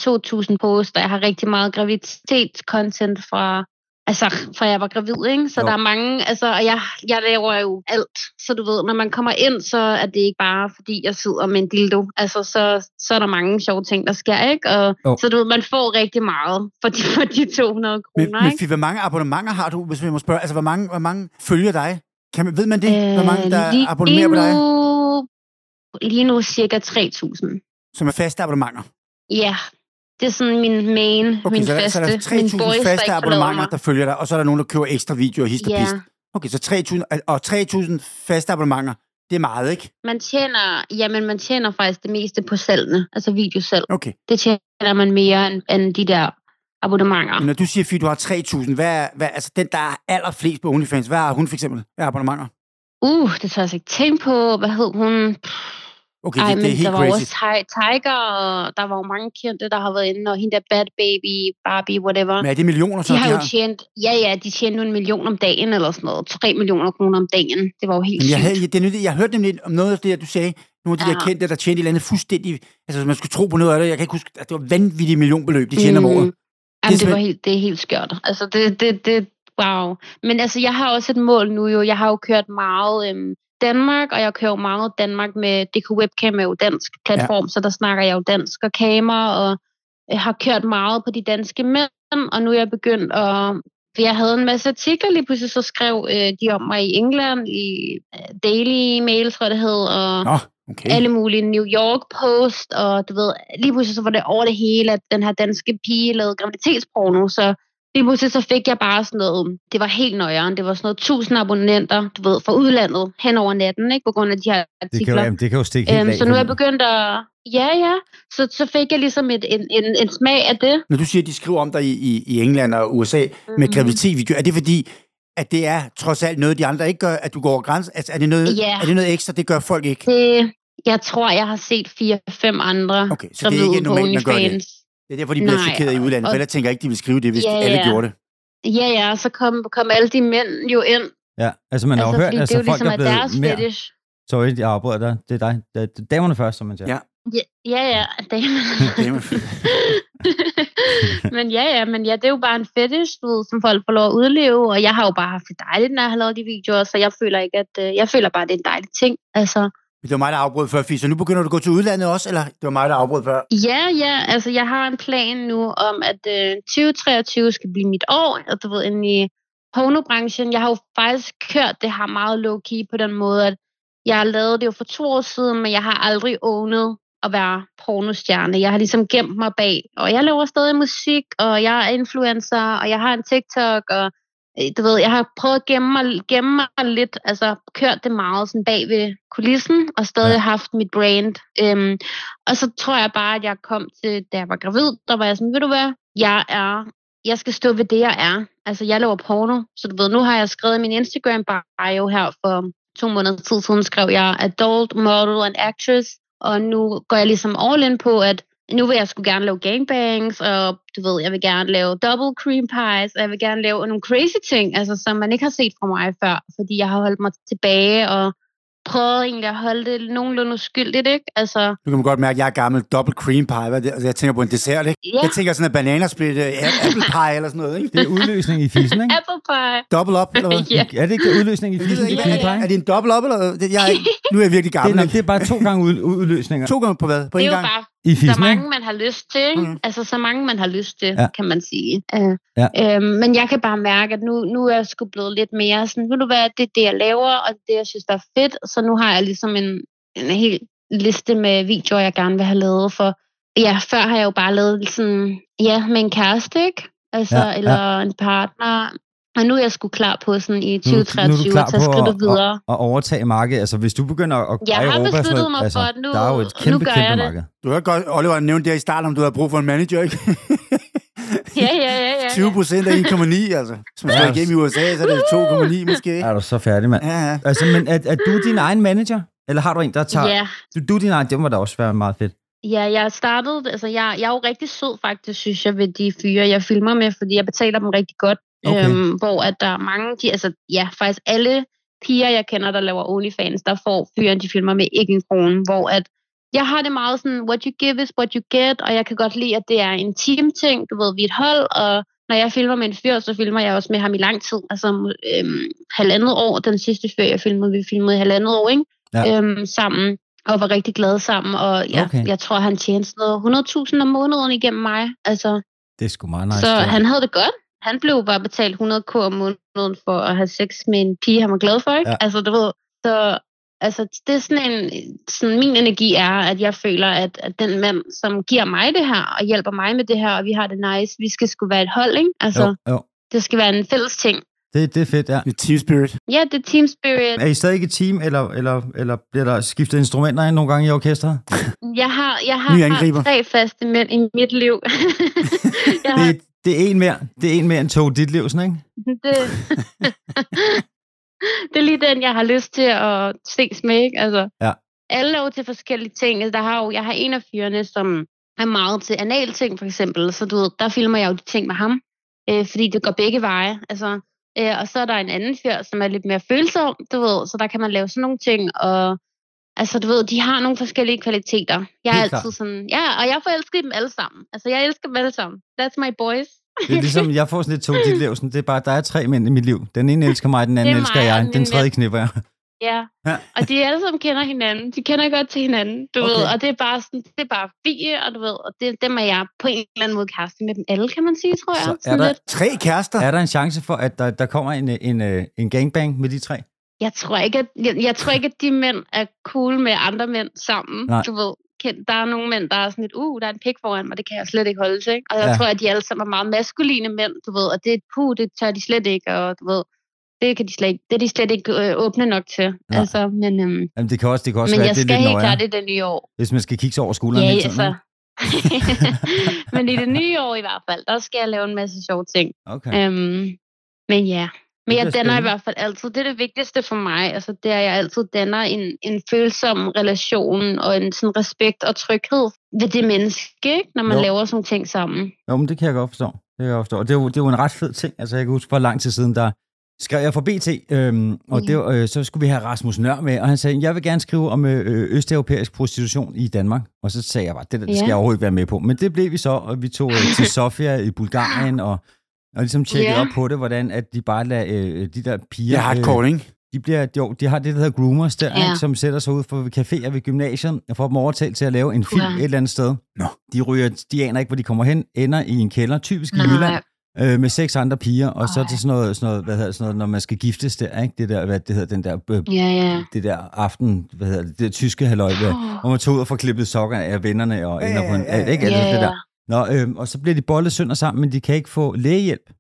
2.000 poster. Jeg har rigtig meget graviditetscontent fra, altså, fra jeg var gravid, ikke? Så Jo. der er mange, altså, og jeg, jeg laver jo alt. Så du ved, når man kommer ind, så er det ikke bare, fordi jeg sidder med en dildo. Altså, så, så er der mange sjove ting, der sker, ikke? Og, Jo. Så du ved, man får rigtig meget for de, for de 200 Men, kroner, men ikke? Fie, hvor mange abonnementer har du, hvis vi må spørge? Altså, hvor mange, hvor mange følger dig? Kan man, ved man det? hvor mange, der Øh, lige, abonnerer lige på dig? lige nu cirka 3.000. Som er faste abonnementer? Ja, det er sådan min main, Okay, min så, der, så faste, er der min 3.000 boys, der faste abonnementer, der følger dig, og så er der nogen, der køber ekstra videoer, hist og Ja, pist. Okay, så 3.000, og 3.000 faste abonnementer, det er meget, ikke? man tjener, jamen man tjener faktisk det meste på salgene, altså videosalg. Okay. Det tjener man mere end, end de der abonnementer. Men når du siger, Fie, du har 3.000, hvad, er- hvad, altså den, der er allerflest på OnlyFans, hvad har hun for eksempel af abonnementer? Uh, det tør jeg altså ikke tænke på. Hvad hed hun? Okay, Ej, det, men det er helt der var jo crazy. også Ti- Tiger, og der var jo mange kendte, der har været inde, og hende der Bad Baby, Barbie, whatever. Men er det millioner, så De har de jo har? tjent, ja ja, de tjente jo en million om dagen eller sådan noget. 3 millioner kroner om dagen. Det var jo helt Men jeg, havde, det, er nyt- jeg hørte nemlig om noget af det, du sagde. Nogle af de Ja. der kendte, der tjente et eller andet fuldstændig... Altså, man skulle tro på noget af det. Jeg kan ikke huske, at det var vanvittige millionbeløb, de tjener om året. Jamen, det, simpelthen- var helt, det er helt skørt. Altså, det, det, det, wow. Men altså, jeg har også et mål nu jo. Jeg har jo kørt meget øhm, Danmark, og jeg kører jo meget Danmark med DK Webcam er jo dansk platform, ja. så der snakker jeg jo dansk og kamera, og jeg har kørt meget på de danske mænd, og nu er jeg begyndt at... For jeg havde en masse artikler, lige pludselig så skrev øh, de om mig i England, i øh, Daily Mail, tror jeg det hed, og Nå, okay. alle mulige New York Post, og du ved, lige pludselig så var det over det hele, at den her danske pige lavede graviditetsporno, så lige pludselig så fik jeg bare sådan noget, det var helt nøjeren, det var sådan noget tusind abonnenter, du ved, fra udlandet hen over natten, ikke, på grund af de her det, kan jo, artikler. jamen, det kan jo stikke helt Øhm, af. så nu er jeg begyndt at, ja ja, så, så fik jeg ligesom et, en, en, en smag af det. Når du siger, at de skriver om dig i, i, i England og USA med Mhm. graviditetsvideoer, er det fordi, at det er trods alt noget, de andre ikke gør, at du går over grænsen? Altså, er det noget, Ja. er det noget ekstra, det gør folk ikke? det. Jeg tror, jeg har set fire-fem andre Okay, så det er ikke normalt, man gør det. Det er derfor, de bliver Nej, chokeret i udlandet, for og- ellers tænker jeg ikke, de vil skrive det, hvis Ja, alle ja. gjorde det. Ja, ja, så kom, kom alle de mænd jo ind. Ja, altså man har altså, jo hørt, fordi altså det er jo folk ligesom er er blevet deres mere... fetish. Sorry, jeg afbryder dig. Det er dig. Det er, det er damerne først, som man siger. Ja. Ja, ja, ja damer. Damer. men ja, ja, men ja, det er jo bare en fetish, du ved, som folk får lov at udleve, og jeg har jo bare haft det dejligt, når jeg har lavet de videoer, så jeg føler ikke, at øh, jeg føler bare, at det er en dejlig ting. Altså, det var mig, der afbrød før, Fis. så nu begynder du at gå til udlandet også, eller det var mig, der afbrød før? ja, ja, altså jeg har en plan nu om, at øh, 2023 skal blive mit år, og du ved, inde i pornobranchen. Jeg har jo faktisk kørt det her meget low-key på den måde, at jeg har lavet det jo for to år siden, men jeg har aldrig ownet at være pornostjerne. Jeg har ligesom gemt mig bag, og jeg laver stadig musik, og jeg er influencer, og jeg har en TikTok, og du ved, jeg har prøvet at gemme mig, gemme mig lidt, altså kørt det meget sådan bag ved kulissen, og stadig Ja. haft mit brand. Øhm, og så tror jeg bare, at jeg kom til, da jeg var gravid, der var jeg sådan, ved du hvad, jeg er, jeg skal stå ved det, jeg er. Altså, jeg laver porno, så du ved, nu har jeg skrevet min Instagram bio her for to måneder tid siden, skrev jeg adult model and actress, og nu går jeg ligesom all in på, at nu vil jeg skulle gerne lave gangbangs, og du ved, jeg vil gerne lave double cream pies, og jeg vil gerne lave nogle crazy ting, altså som man ikke har set fra mig før, fordi jeg har holdt mig tilbage, og prøvet egentlig at holde det nogenlunde uskyldigt, ikke? Altså, Du kan man godt mærke, at jeg er gammel double cream pie. Hvad det? Altså, jeg tænker på en dessert, ikke? ja, Jeg tænker sådan en bananasplit, uh, apple pie eller sådan noget, ikke? Det er udløsning i fissen, ikke? apple pie. Double up, eller hvad? Ja. Er det ikke udløsning i fissen? ikke, Fie Pie? Er det en double up, eller jeg Nu er jeg virkelig Det er, gammel, nok, det er bare to gange ud, udløsninger To gange på hvad? På Det en er gang? bare i så fissen, mange, ikke? man har lyst til, ikke? Mm. Altså, så mange, man har lyst til, Ja. kan man sige. Uh, Ja. øhm, men jeg kan bare mærke, at nu, nu er jeg sgu blevet lidt mere sådan, ved du hvad, det er det, jeg laver, og det, jeg synes, der er fedt. Så nu har jeg ligesom en, en hel liste med videoer, jeg gerne vil have lavet for. Ja, før har jeg jo bare lavet sådan, ja, med en kæreste, ikke? Altså, Ja, ja, ja. eller en partner. Og nu er jeg sgu klar på sådan i Nu, nu er 2023 du klar at tage skridtet videre. at, at overtage markedet. Altså, hvis du begynder at Jeg har Europa, og besluttet noget, mig altså, for, at nu- der er jo et nu kæmpe, gør kæmpe jeg det. marked. Du hørte godt, Oliver nævnte der i starten, om du havde brug for en manager, ikke? 20 procent af 1,9, altså. Hvis man slår Ja. igennem i USA, så er det 2,9 måske. Er du så færdig, mand? Ja, ja. Altså, men er, er du din egen manager? Eller har du en, der tager... Ja, Du, du din egen, det må da også være meget fedt. Ja, jeg startede, altså jeg, jeg er jo rigtig sød faktisk, synes jeg, ved de fyre, jeg filmer med, fordi jeg betaler dem rigtig godt. Okay. Øhm, hvor at der er mange, de, altså ja, faktisk alle piger, jeg kender, der laver OnlyFans, der får fyren, de filmer med ikke en krone, hvor at jeg har det meget sådan, what you give is what you get, og jeg kan godt lide, at det er en team-ting, du ved, vi er et hold, og når jeg filmer med en fyr, så filmer jeg også med ham i lang tid, altså øhm, halvandet år, den sidste fyr, jeg filmede, vi filmede i halvandet år, ikke? Ja. Øhm, sammen, og var rigtig glade sammen, og ja, Okay. jeg tror, han tjente sådan noget 100.000 om måneden igennem mig, altså, Det er sgu meget nice. så det. han havde det godt. Han blev bare betalt 100k om måneden for at have sex med en pige, han var glad for, ikke? Ja. Altså, du ved, så altså, det er sådan en, sådan min energi er, at jeg føler, at, at den mand, som giver mig det her, og hjælper mig med det her, og vi har det nice, vi skal sgu være et hold, ikke? Altså, Jo, jo. det skal være en fælles ting. Det, det er fedt, ja. Det er team spirit. Ja, det er team spirit. Er I stadig et team, eller, eller, eller bliver der skiftet instrumenter ind nogle gange i orkestret? Jeg har, jeg angriber. har tre faste mænd i mit liv. jeg har, Det, det er en mere, det er en mere end to dit liv, sådan, ikke? det, det er lige den, jeg har lyst til at ses med, ikke? Altså, Ja. Alle er jo til forskellige ting. Altså, Der har jo, jeg har en af fyrene, som er meget til anal ting, for eksempel. Så du ved, der filmer jeg jo de ting med ham, øh, fordi det går begge veje. Altså, øh, og så er der en anden fyr, som er lidt mere følsom, du ved, så der kan man lave sådan nogle ting, og altså, du ved, de har nogle forskellige kvaliteter. Jeg er Helt altid sådan, ja, og jeg forelsker dem alle sammen. Altså, jeg elsker dem alle sammen. That's my boys. Det er ligesom, jeg får sådan lidt to dit liv. Sådan, det er bare, der er tre mænd i mit liv. Den ene elsker mig, den anden elsker mig og jeg. Den tredje knipper jeg. Ja. Ja. og de alle sammen kender hinanden. De kender godt til hinanden, du Okay. ved. Og det er bare sådan, det er bare fie, og du ved, og det, dem er jeg på en eller anden måde kæreste med dem alle, kan man sige, tror jeg. Så er Sådan der- lidt. Tre kærester. Er der en chance for, at der, der kommer en, en, øh, en gangbang med de tre? Jeg tror ikke, at, jeg, jeg tror ikke, at de mænd er cool med andre mænd sammen. Nej. Du ved, der er nogle mænd, der er sådan lidt, uh, der er en pik foran mig, det kan jeg slet ikke holde til. Ikke? Og jeg Ja. tror, at de alle sammen er meget maskuline mænd, du ved, og det er puh, det tør de slet ikke, og du ved, det, kan de slet ikke, det er de slet ikke øh, åbne nok til. Nej. Altså, men øhm, Jamen, det kan også, det kan også men være, jeg det skal helt klart det det nye år. hvis man skal kigge sig over skulderen Ja, hele tiden. altså. men i det nye år i hvert fald, der skal jeg lave en masse sjove ting. Okay. Øhm, men ja, men Det jeg danner i hvert fald altid, det er det vigtigste for mig, altså det er, at jeg altid danner en, en følsom relation og en sådan respekt og tryghed ved det menneske, når man Jo. laver sådan ting sammen. Jo, men det kan jeg godt forstå. Det kan jeg forstå. Og det er, jo, det er jo en ret fed ting. Altså, jeg kan huske, for lang tid siden, der skrev jeg for BT, øhm, og det, var, øh, så skulle vi have Rasmus Nør med, og han sagde, jeg vil gerne skrive om øh, østeuropæisk prostitution i Danmark. Og så sagde jeg bare, det, der, det skal Ja. jeg overhovedet ikke være med på. Men det blev vi så, og vi tog øh, til Sofia i Bulgarien, og, og ligesom tjekkede Ja. op på det, hvordan at de bare lader øh, de der piger... Det er hardcore, ikke? de, bliver, jo, de har det, der hedder groomers der, ikke, som sætter sig ud for caféer ved gymnasiet og får dem overtalt til at lave en film Ja. et eller andet sted. Nå. De ryger, de aner ikke, hvor de kommer hen, ender i en kælder, typisk i Jylland, øh, med seks andre piger, og så Ej. til sådan noget, sådan noget, hvad hedder, sådan noget, når man skal giftes der, ikke? Det der, hvad det hedder, den der, øh, Ja, ja. det der aften, hvad hedder det, det der tyske halløj, oh. hvor man tager ud og får klippet sokkerne af vennerne og ender på en, ja. ikke? Ja, Altså, det ja. der. Nå, øh, og så bliver de bollet sønder sammen, men de kan ikke få lægehjælp,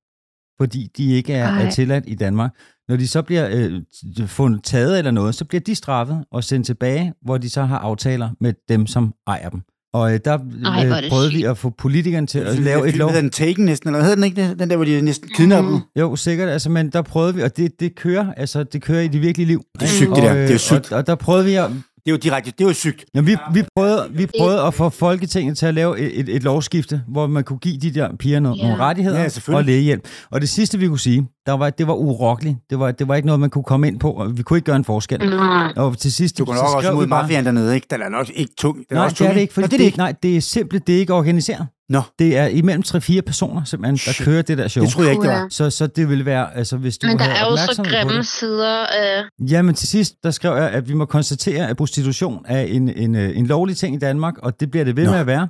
fordi de ikke er, er Ej. tilladt i Danmark. Når de så bliver øh, fundet taget eller noget, så bliver de straffet og sendt tilbage, hvor de så har aftaler med dem, som ejer dem. Og øh, der Ej, er øh, det prøvede vi at få politikerne til at lave et lov. den Taken næsten, eller hvad hedder den ikke? Den der, hvor de næsten kidnapper dem. Jo, sikkert, altså, men der prøvede vi, og det, det kører, altså, det kører i det virkelige liv. Det er sygt, det der. Det er øh, sygt. Og, og der prøvede vi at, Det er jo direkte, det er jo sygt. Ja, vi, vi, prøvede, vi prøvede at få Folketinget til at lave et, et, et lovskifte, hvor man kunne give de der piger nogle, Ja. nogle rettigheder Ja, og lægehjælp. Og det sidste, vi kunne sige, der var, det var urokkeligt. Det var, det var ikke noget, man kunne komme ind på, og vi kunne ikke gøre en forskel. Nej. Og til sidst, Du så nok også vi bare, mafiaen dernede, ikke? Den er nok ikke tung. Den er Nej, også det er tung, det ikke, fordi Nå, det, det, nej, det er simpelt, det er ikke organiseret. Nå, Det er imellem 3-4 personer, simpelthen, der Shit. kører det der show. det troede jeg ikke, det var. Så, så det ville være, altså hvis du Men der er jo så grimme det. sider af... Jamen til sidst, der skrev jeg, at vi må konstatere, at prostitution er en, en, øh, en lovlig ting i Danmark, og det bliver det ved Nå. med at være.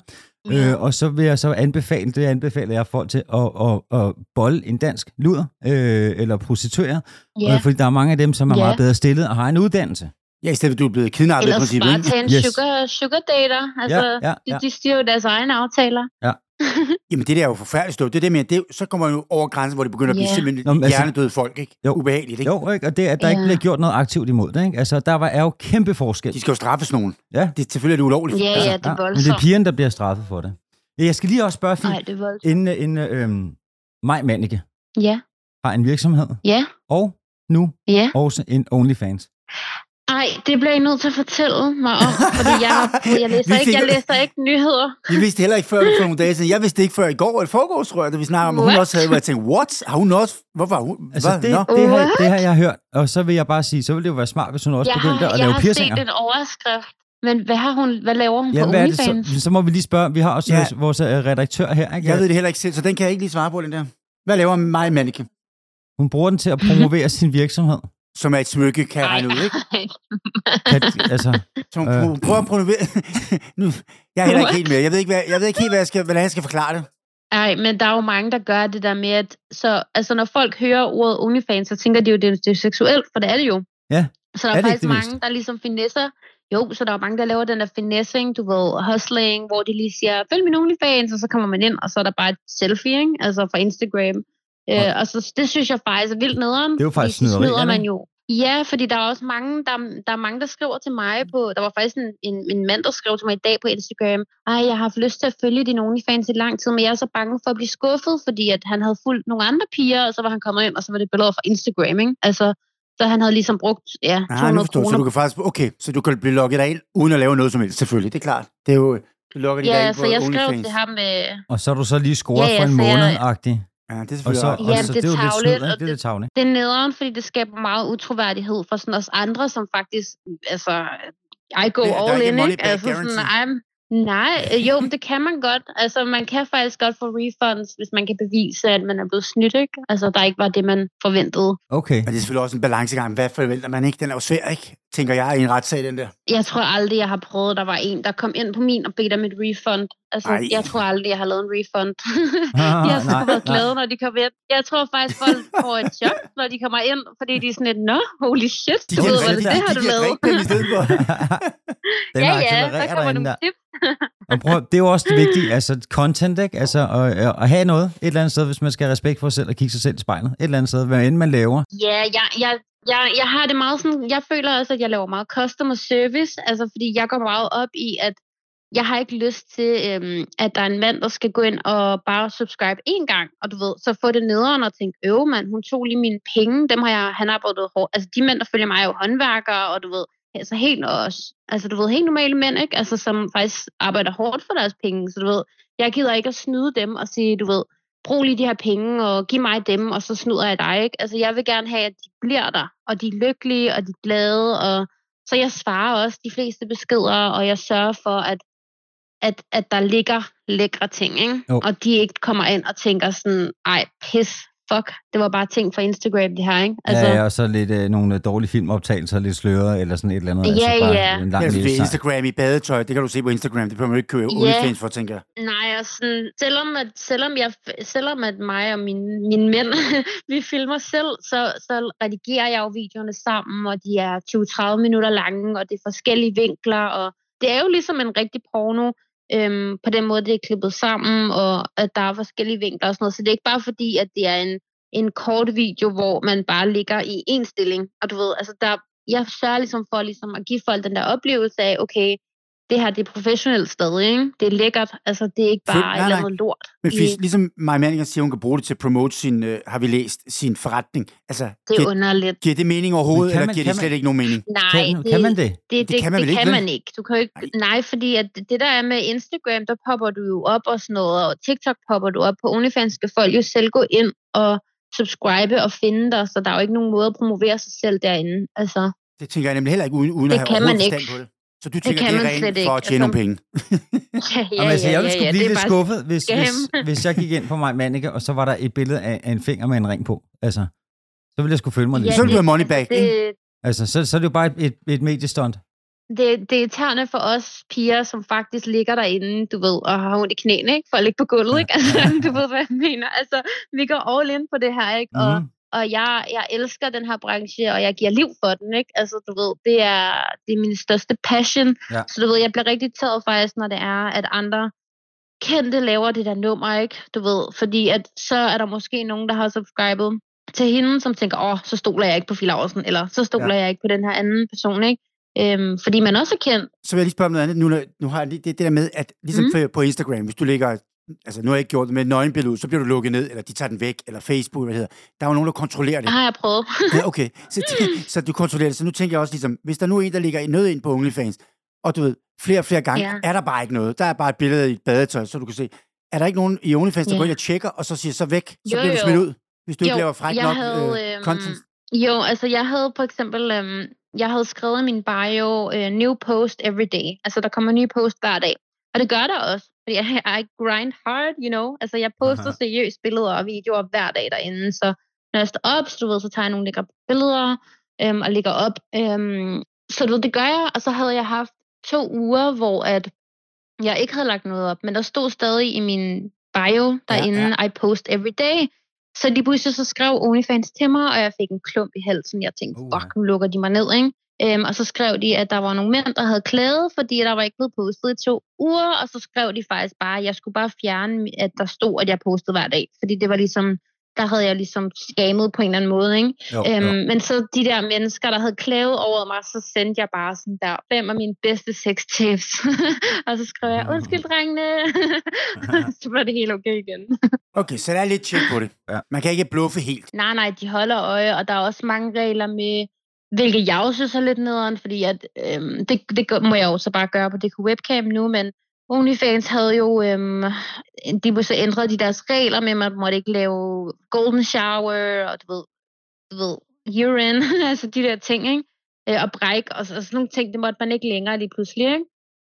Ja. Øh, og så vil jeg så anbefale, det anbefaler jeg folk til at, at, at bolle en dansk luder, øh, eller prostitueret, Ja. øh, fordi der er mange af dem, som er Ja. meget bedre stillet og har en uddannelse. Ja, i stedet for, at du er blevet kidnappet i Ellers princippet, bare ikke? tage en Yes. sugar, sugar dater. Altså, Ja, ja, ja. De, de styrer jo deres egne aftaler. Jamen, det der er jo forfærdeligt stå. Det er det med, det, så kommer man jo over grænsen, hvor det begynder at blive Ja. simpelthen Nå, altså- hjernedøde folk, ikke? Jo. Ubehageligt, ikke? Jo, ikke? og det, at der ja. ikke Ja. bliver gjort noget aktivt imod det. Ikke? Altså, der var, er jo kæmpe forskel. De skal jo straffes nogen. Ja. Det, selvfølgelig er det ulovligt. Ja, ja, det er Men det er voldsomt. pigerne, der bliver straffet for det. Jeg skal lige også spørge, Fie, Nej, det er voldsomt. inden, inden øh, Maj Manneke Ja, har en virksomhed, ja, og nu ja. også en OnlyFans. Ej, det bliver I nødt til at fortælle mig om, fordi jeg, jeg, læser, ikke, jeg læser ikke nyheder. Vi vidste heller ikke før for nogle dage siden. Jeg vidste ikke før i går, eller forgårs, tror jeg, da vi snakkede om, at hun What? også havde, hvor jeg tænkte, what? Har hun også? Hvorfor har hun? Altså, Hvad? det, Nå. det, har, det har jeg hørt, og så vil jeg bare sige, så ville det jo være smart, hvis hun også Jeg begyndte har, at jeg lave har piercinger. set en overskrift, men hvad, har hun, hvad laver hun Ja, på OnlyFans? så, så må vi lige spørge. Vi har også Ja. vores øh, redaktør her. Ikke? Jeg ved det heller ikke selv, så den kan jeg ikke lige svare på, den der. Hvad laver mig, Manneke? Hun bruger den til at promovere sin virksomhed. Som er et smykke, kan jeg regne ud, ikke? Kan, altså, Så hun Øh. øh. prøver at promovere... nu, jeg er heller ikke helt med. Jeg ved ikke, hvad, jeg ved ikke helt, hvad jeg skal, hvordan jeg skal forklare det. Nej, men der er jo mange, der gør det der med, at så, altså, når folk hører ordet OnlyFans, så tænker de jo, det er, det er seksuelt, for det er det jo. Ja. Så der Er er, faktisk mange, der ligesom finesser. Jo, så der er mange, der laver den der finessing, du ved, hustling, hvor de lige siger, følg min OnlyFans, og så kommer man ind, og så er der bare et selfie, ikke? altså fra Instagram. Øh, og så det synes jeg faktisk er vildt nederen. Det er jo faktisk så snyderi, snyder er man jo. Ja, fordi der er også mange, der, der er mange, der skriver til mig på, der var faktisk en, en, en mand, der skrev til mig i dag på Instagram, ej, jeg har haft lyst til at følge din OnlyFans i lang tid, men jeg er så bange for at blive skuffet, fordi at han havde fulgt nogle andre piger, og så var han kommet ind, og så var det billeder fra Instagram, ikke? Altså, så han havde ligesom brugt, ja, 200 Ah, nu forstår kroner Så du kan faktisk... Okay, så du kan blive logget ind, uden at lave noget som helst, selvfølgelig. Det er klart. Det er jo... Du logger dig Ja, ind så jeg skrev OnlyFans. til ham med... og så har du så lige scoret Ja, ja, for en så jeg- måned-agtig. Ja, det er Og selvfølgelig... så, Og og Jamen, så, det det er jo lidt snyd, og Det er det-. Det er nederen, fordi det skaber meget utroværdighed for sådan os andre, som faktisk... Altså, I go Ja, er all ikke in, ikke? Altså sådan, guarantee. I'm, nej, øh, jo, men det kan man godt. Altså, man kan faktisk godt få refunds, hvis man kan bevise, at man er blevet snydt, ikke? Altså, der ikke var det, man forventede. Okay. Men det er selvfølgelig også en balancegang. Hvad forventer man ikke? Den er jo svær, ikke? Tænker jeg i en retssag, den der. Jeg tror aldrig, jeg har prøvet, der var en, der kom ind på min og bedte om et refund. Altså, Ej. jeg tror aldrig, jeg har lavet en refund. Ah, de har sgu nej, været nej. glade, når de kommer ind. Jeg tror faktisk, folk får et chok, når de kommer ind, fordi de er sådan lidt, nå, holy shit, De du ved, hvad de, det har de du lavet. dem i stedet for. Den ja, ja, der kommer nogle der. tips. Og prøv, det er jo også det vigtige, altså content, ikke? Altså at, at have noget et eller andet sted, hvis man skal have respekt for sig selv og kigge sig selv i spejlet. Et eller andet sted, hvad end man laver. Ja, jeg, jeg, jeg, jeg har det meget sådan, jeg føler også, at jeg laver meget customer service, altså fordi jeg går meget op i, at jeg har ikke lyst til, øhm, at der er en mand, der skal gå ind og bare subscribe én gang, og du ved, så få det nederen og tænke, øv mand, hun tog lige mine penge, dem har jeg, han har arbejdet hårdt. Altså de mænd, der følger mig, er jo håndværkere, og du ved, altså helt også, altså du ved, helt normale mænd, ikke? Altså som faktisk arbejder hårdt for deres penge, så du ved, jeg gider ikke at snyde dem og sige, du ved, brug lige de her penge, og giv mig dem, og så snyder jeg dig, ikke? Altså jeg vil gerne have, at de bliver der, og de er lykkelige, og de er glade, og så jeg svarer også de fleste beskeder, og jeg sørger for, at at, at der ligger lækre ting, ikke? Jo. Og de ikke kommer ind og tænker sådan, ej, pis, fuck, det var bare ting fra Instagram, det her, ikke? Altså, ja, og så lidt øh, nogle øh, dårlige filmoptagelser, lidt sløret eller sådan et eller andet. Ja, altså bare ja. En lang synes, det er. Instagram i badetøj. Det kan du se på Instagram. Det behøver man ikke købe Ja. OnlyFans for, tænker jeg. Nej, og sådan, selvom, at, selvom, jeg, selvom at mig og mine, mine mænd, vi filmer selv, så, så redigerer jeg jo videoerne sammen, og de er 20-30 minutter lange, og det er forskellige vinkler, og det er jo ligesom en rigtig porno, øhm, på den måde, det er klippet sammen, og at der er forskellige vinkler og sådan noget. Så det er ikke bare fordi, at det er en, en kort video, hvor man bare ligger i en stilling. Og du ved, altså der, jeg sørger ligesom for ligesom at give folk den der oplevelse af, okay, det her det er professionelt stadig, ikke? Det er lækkert, altså det er ikke bare et nej, eller nej. andet lort. Men i- fisk, ligesom Maja Manninger siger, hun kan bruge det til at promote sin, øh, har vi læst, sin forretning. Altså, Det er giver, underligt. giver det mening overhovedet, Men kan eller man- giver det slet man- ikke nogen mening? Nej, Kan, det, kan man det? Det, det, det, kan man det ikke, kan vel? man ikke. Du kan jo ikke nej, fordi at det det der er med Instagram, der popper du jo op og sådan noget, og TikTok popper du op. På OnlyFans skal folk jo selv gå ind og subscribe og finde dig, så der er jo ikke nogen måde at promovere sig selv derinde. Altså, Det tænker jeg nemlig heller ikke, uden, uden Det at have kan man ikke. på det. Så du tænker, kan det, man er slet rent ikke. for at tjene nogle Altså, penge? ja, ja, Jamen, altså, jeg ville sgu ja, blive det er lidt bare- skuffet, hvis, hvis, hvis jeg gik ind på mig Manneke, og så var der et billede af, af en finger med en ring på. Altså, så ville jeg sgu føle mig lidt. Ja, så vil det- du have money back, ikke? Det, Altså, så, så er det jo bare et, et, et mediestunt. det, det er irriterende for os piger, som faktisk ligger derinde, du ved, og har ondt i knæene, ikke? For at ligge på gulvet, ikke? Altså, du ved, hvad jeg mener. Altså, vi går all in på det her, ikke? Og, Mhm. Og jeg, jeg elsker den her branche, og jeg giver liv for den, ikke? Altså, du ved, det er, det er min største passion. Ja. Så du ved, jeg bliver rigtig taget faktisk, når det er, at andre kendte laver det der nummer, ikke? Du ved, fordi at så er der måske nogen, der har subscribet til hende, som tænker, åh, så stoler jeg ikke på Phil Aarhusen, eller så stoler ja. jeg ikke på den her anden person, ikke? Øhm, fordi man også er kendt. Så vil jeg lige spørge om noget andet. Nu, nu har jeg lige det, det der med, at ligesom mm. på Instagram, hvis du lægger altså nu har jeg ikke gjort det med nøgenbillede, så bliver du lukket ned, eller de tager den væk, eller Facebook, hvad det hedder. Der er jo nogen, der kontrollerer det. Det har jeg prøvet. Ja, okay, så, så du kontrollerer det. Så nu tænker jeg også ligesom, hvis der nu er en, der ligger noget ind på OnlyFans, og du ved, flere og flere gange, Ja. er der bare ikke noget. Der er bare et billede i et badetøj, så du kan se. Er der ikke nogen i OnlyFans, der Ja. går ind og tjekker, og så siger så væk, så Jo, bliver du smidt ud, hvis du ikke Jo, laver fræk nok havde, øh, øhm, content? Jo, altså jeg havde for eksempel, øhm, jeg havde skrevet i min bio, øh, new post every day. Altså der kommer nye post hver dag. Og det gør der også, fordi jeg, I grind hard, you know. Altså jeg poster Aha. seriøst billeder og videoer hver dag derinde. Så når jeg står op, så, du ved, så tager jeg nogle lækre billeder øhm, og lægger op. Øhm, så du ved, det gør jeg, og så havde jeg haft to uger, hvor at jeg ikke havde lagt noget op, men der stod stadig i min bio derinde, ja. ja. I post every day. Så de pludselig så skrev OnlyFans til mig, og jeg fik en klump i halsen. Jeg tænkte, Uh, fuck, nu lukker de mig ned, ikke? Øhm, og så skrev de, at der var nogle mænd, der havde klaget, fordi der var ikke blevet postet i to uger, og så skrev de faktisk bare, at jeg skulle bare fjerne, at der stod, at jeg postede hver dag. Fordi det var ligesom, der havde jeg ligesom skamet på en eller anden måde, ikke? Jo, Øhm, jo. men så de der mennesker, der havde klaget over mig, så sendte jeg bare sådan der, hvem er mine bedste sex tips? og så skrev jeg, undskyld drengene. så var det helt okay igen. Okay, så der er lidt tjek på det. Ja. Man kan ikke bluffe helt. nej, nej, de holder øje, og der er også mange regler med, hvilket jeg også synes er lidt nederen, fordi at, øhm, det, det må jeg jo så bare gøre på DK Webcam nu, men OnlyFans havde jo, øhm, de må så ændre de deres regler med, at man måtte ikke lave golden shower, og du ved, du ved, urine, altså de der ting, ikke? Øh, og bræk, og, så- og sådan nogle ting, det måtte man ikke længere lige pludselig, ikke?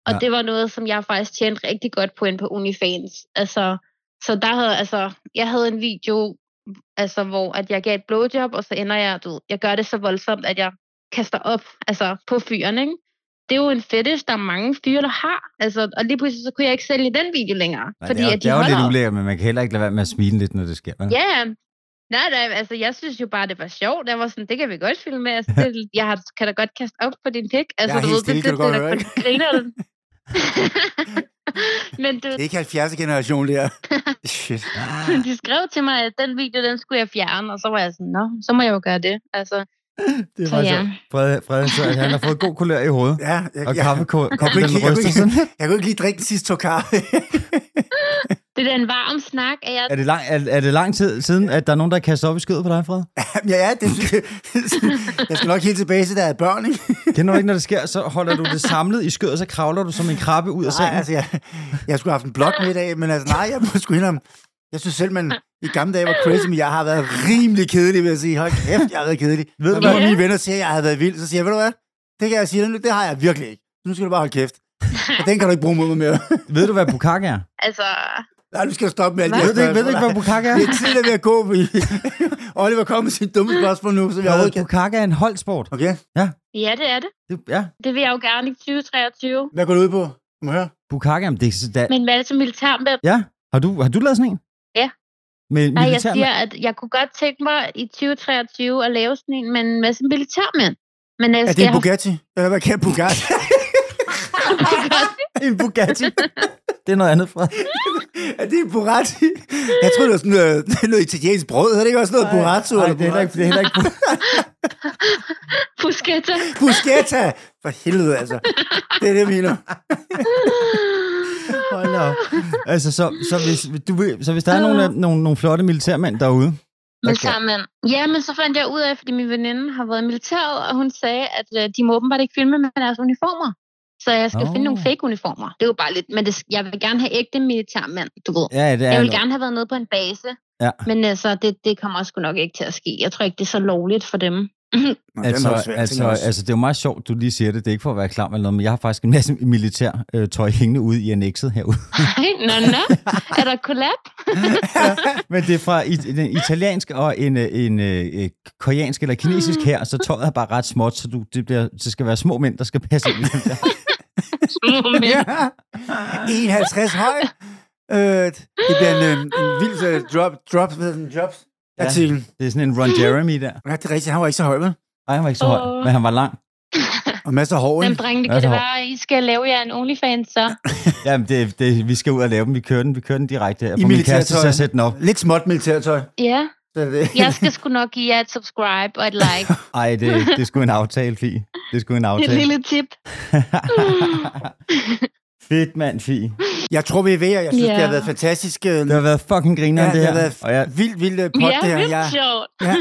Og ja. det var noget, som jeg faktisk tjente rigtig godt på ind på OnlyFans. Altså, så der havde, altså, jeg havde en video, altså, hvor at jeg gav et blowjob, og så ender jeg, du ved, jeg gør det så voldsomt, at jeg kaster op, altså, på fyren, ikke? Det er jo en fetish, der er mange fyre, der har. Altså, og lige pludselig så kunne jeg ikke sælge den video længere. Nej, fordi det er, at de det er jo lidt ulækkert, men man kan heller ikke lade være med at smile lidt, når det sker. Ja, nej, nej, altså jeg synes jo bare, det var sjovt. Jeg var sådan, det kan vi godt filme med. Altså, det, jeg har, kan da godt kaste op på din pik. Altså, Jeg er helt stille, kan du godt høre, det, det, griner den. Men du, Det er ikke 70. generation, der. Shit. de skrev til mig, at den video, den skulle jeg fjerne, og så var jeg sådan, nå, så må jeg jo gøre det. Altså, Det er så faktisk ja. Fred, Fred, så han har fået god kulør i hovedet. Ja, jeg, Og jeg, kaffekål, jeg, kunne ikke, den jeg, kunne ryster ikke, sådan. jeg kunne ikke lige drikke den sidste tog kaffe. Det er da en varm snak, at jeg... Er det, lang, er, er det lang tid siden, at der er nogen, der kaster op i skødet på dig, Fred? ja, ja, det, jeg skal nok helt tilbage til, da jeg er børn, ikke? Kender du ikke, når det sker, så holder du det samlet i skødet, og så kravler du som en krabbe ud af Nej, sengen? altså, jeg, jeg skulle have haft en blok med i dag, men altså, nej, jeg må sgu indrømme, jeg synes selv, man i gamle dage var crazy, men jeg har været rimelig kedelig, vil jeg sige. Hold kæft, jeg har været kedelig. Ved du Når hvad? mine venner siger, at jeg har været vild, så siger jeg, ved du hvad, det kan jeg sige det har jeg virkelig ikke. Nu skal du bare holde kæft. Og den kan du ikke bruge mod mig mere. Ved du, hvad bukake er? Altså, Nej, nu skal du stoppe med alt du ikke, ved du ikke hvad bukake er? Det er tidligt ved at gå. Oliver kom med sin dumme spørgsmål nu, så vi overhovedet kan... Bukake er en holdsport. Okay, ja, det er det. Det, ja, Det vil jeg jo gerne i 2023. hvad går du ud på? Må jeg høre? bukake, jamen, det, er- da, Men hvad er det så militær med? ja. Har du, har du lavet sådan en? Ja. Med Nej, jeg siger, at jeg kunne godt tænke mig i 2023 at lave sådan en med en masse militærmænd. Men jeg Er skal det en have Bugatti? Eller hvad kan en Bugatti? en Bugatti. det er noget andet, Fred. er det en Bugatti? Jeg troede, det var sådan noget, er noget italiensk brød. Er det ikke også noget Burrito? Nej, eller det er heller ikke, det er heller ikke Pusketta. Bruschetta! For helvede, altså. Det er det, jeg mener. Hold op. Altså, så, så, hvis, du, så hvis der er nogle, nogle, nogle flotte militærmænd derude, Militærmænd. Ja, men så fandt jeg ud af, fordi min veninde har været i militæret, og hun sagde, at øh, de må åbenbart ikke filme med deres uniformer. Så jeg skal oh. finde nogle fake uniformer. Det er jo bare lidt, men det, jeg vil gerne have ægte militærmænd, du ved. ja, det er Jeg vil gerne have været nede på en base, Ja. men altså, det, det kommer sgu nok ikke til at ske. Jeg tror ikke, det er så lovligt for dem. Nå, Altså, også altså, også. altså, det er jo meget sjovt, du lige siger det. Det er ikke for at være klam eller noget, men jeg har faktisk en masse militær øh, tøj hængende ude i annexet herude. nå, nå. Er der kollab? men det er fra i, den italienske og en, øh, en, en, en koreansk eller kinesisk her, så tøjet er bare ret småt, så du, det, bliver, det skal være små mænd, der skal passe ind i den der. Ja. 51 høj. Øh, det bliver en, øh, en vild øh, drop, drop, hvad den, jobs artikel. Det er sådan en Ron Jeremy der. Ja. det er rigtigt, han var ikke så høj, vel? Ej, han var ikke så høj, Åh. men han var lang. Og masser af hår, Jamen, ikke? drenge, det kan det være, at I skal lave jer en OnlyFans, så. Jamen, det, det, vi skal ud og lave dem. Vi kører den, vi kører den direkte her. I For min kæreste militærtøj. at sætte den op. Lidt småt militærtøj. Ja, Er det. jeg skal sgu nok give jer et subscribe og et like. Ej, det, det er sgu en aftale, Fie. Det er sgu en Et aftale. lille tip. Fedt, mand, Fie. Jeg tror, vi er ved, og jeg synes, Ja. det har været fantastisk. øh, Det har været fucking griner, Ja, det det her. har været Og jeg, vildt, vildt øh, pot, Ja, det her. vildt Jeg, sjovt. ja,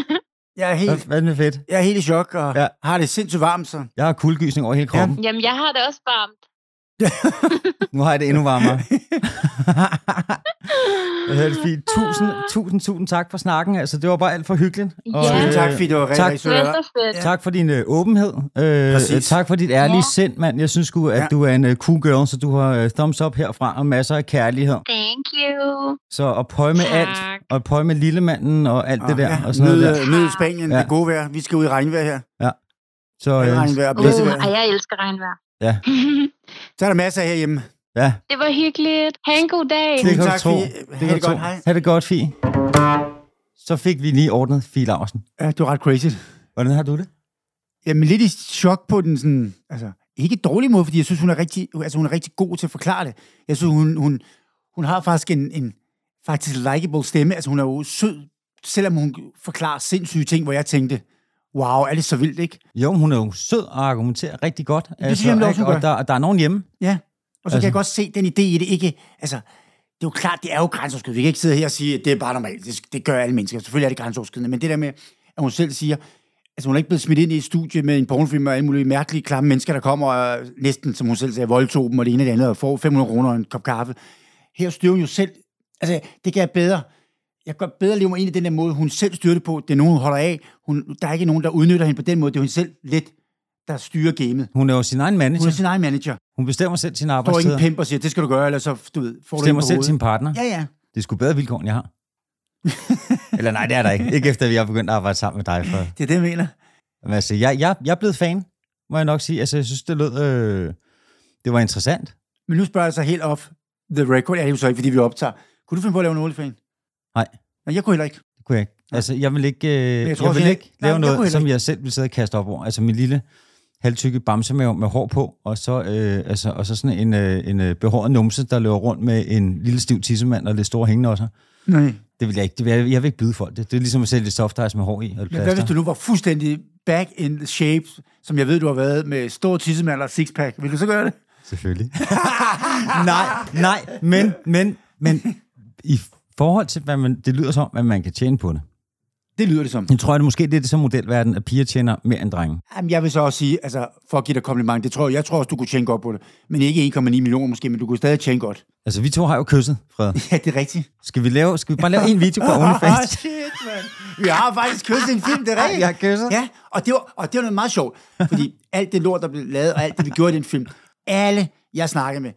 jeg, er helt, hvad med fedt? jeg er helt i chok, og Ja. ja. har det sindssygt varmt, så... Jeg har kuldegysning over hele kroppen. Jamen, jeg har det også varmt. Nu har jeg det endnu varmere. det er fint. Tusind, tusind, tusind tak for snakken. Altså, det var bare alt for hyggeligt. Ja. Tusind øh, tak, fordi det var tak. rigtig så. Tak for din øh, åbenhed. Øh, Præcis. tak for dit ærlige Ja. sind, mand. Jeg synes sgu, at Ja. du er en øh, cool girl, så du har øh, thumbs up herfra og masser af kærlighed. Thank you. Så og pøj med Tak. alt, og pøj med lillemanden og alt det der. Ja, Og sådan noget nyd, der. nyd Spanien, Ja. det gode vejr. Vi skal ud i regnvejr her. Så, Ja, øh, regnvejr og Uh, jeg elsker regnvejr. Ja. Så er der masser herhjemme. ja, Det var hyggeligt. Ha' en god dag. det kan du tak, tro. Det Ha' kan det du godt. Hej. Ha' det godt, Fie. Så fik vi lige ordnet Fie Laursen. Ja, det var ret crazy. Hvordan har du det? Jamen lidt i chok på den sådan, altså ikke dårlig måde, fordi jeg synes, hun er rigtig, altså, hun er rigtig god til at forklare det. Jeg synes, hun, hun, hun har faktisk en, en faktisk likable stemme. Altså hun er jo sød, selvom hun forklarer sindssyge ting, hvor jeg tænkte, wow, er det så vildt, ikke? Jo, hun er jo sød og argumenterer rigtig godt. Altså, synes jeg nemlig også, og der, der er nogen hjemme. Ja. Og så altså, Altså- kan jeg godt se den idé i det, ikke? Altså, det er jo klart, det er jo grænseoverskridende. Vi kan ikke sidde her og sige, at det er bare normalt. Det, det gør alle mennesker. Selvfølgelig er det grænseoverskridende. Men det der med, at hun selv siger, altså hun er ikke blevet smidt ind i et studie med en pornofilm og alle mulige mærkelige, klamme mennesker, der kommer og næsten, som hun selv sagde, voldtog dem og det ene og det andet, og får 500 kroner og en kop kaffe. Her styrer hun jo selv. Altså, det kan jeg bedre. Jeg kan bedre leve mig ind i den der måde, hun selv styrer det på. Det er nogen, hun holder af. Hun, der er ikke nogen, der udnytter hende på den måde. Det er hun selv lidt, der styrer gamet. Hun er jo sin egen Hun er manager. sin egen manager. Hun bestemmer selv sin Der står arbejdstid. ingen pimp og siger, det skal du gøre, eller så du ved, får du Bestemmer på selv hovedet. sin partner. Ja, ja. Det er sgu bedre vilkår, end jeg har. Eller nej, det er der ikke. Ikke efter, vi har begyndt at arbejde sammen med dig. For. Det er det, jeg mener. Men altså, jeg, jeg, jeg er blevet fan, må jeg nok sige. Altså, jeg synes, det lød... Øh, det var interessant. Men nu spørger jeg så helt off the record. Ja, det er jo så ikke, fordi vi optager. Kunne du finde på at lave en OnlyFans? Nej. Nej, jeg kunne heller ikke. Det kunne jeg ikke. Altså, jeg vil ikke, øh, jeg jeg tror jeg også, vil jeg- ikke nej, lave jeg kunne noget, heller som jeg selv vil sidde og kaste op over. Altså, min lille halvtykke bamsemave med hår på, og så, øh, altså, og så sådan en, øh, en øh, behåret numse, der løber rundt med en lille stiv tissemand og lidt store hængnosser. Nej. Det vil jeg ikke. Det vil jeg, jeg vil ikke byde folk det. Det er ligesom at sælge soft ice med hår i. Og Men hvad hvis du nu var fuldstændig back in shape, som jeg ved, du har været med stor tissemand og sixpack? Vil du så gøre det? Selvfølgelig. nej, nej, men, men, men i forhold til, hvad man, det lyder som, at man kan tjene på det. Det lyder det som. Jeg tror, at det måske det er det så modelverden, at piger tjener mere end drenge. Jamen, jeg vil så også sige, altså, for at give dig kompliment, det tror jeg, jeg tror også, du kunne tjene godt på det. Men ikke 1,9 millioner måske, men du kunne stadig tjene godt. Altså, vi to har jo kysset, Fred. Ja, det er rigtigt. Skal vi, lave, skal vi bare lave en video på OnlyFans? shit, man. Vi har faktisk kysset en film, det er rigtigt. Vi har kysset. Ja, og det, var, og det var noget meget sjovt, fordi alt det lort, der blev lavet, og alt det, vi gjorde i den film, alle, jeg snakkede med,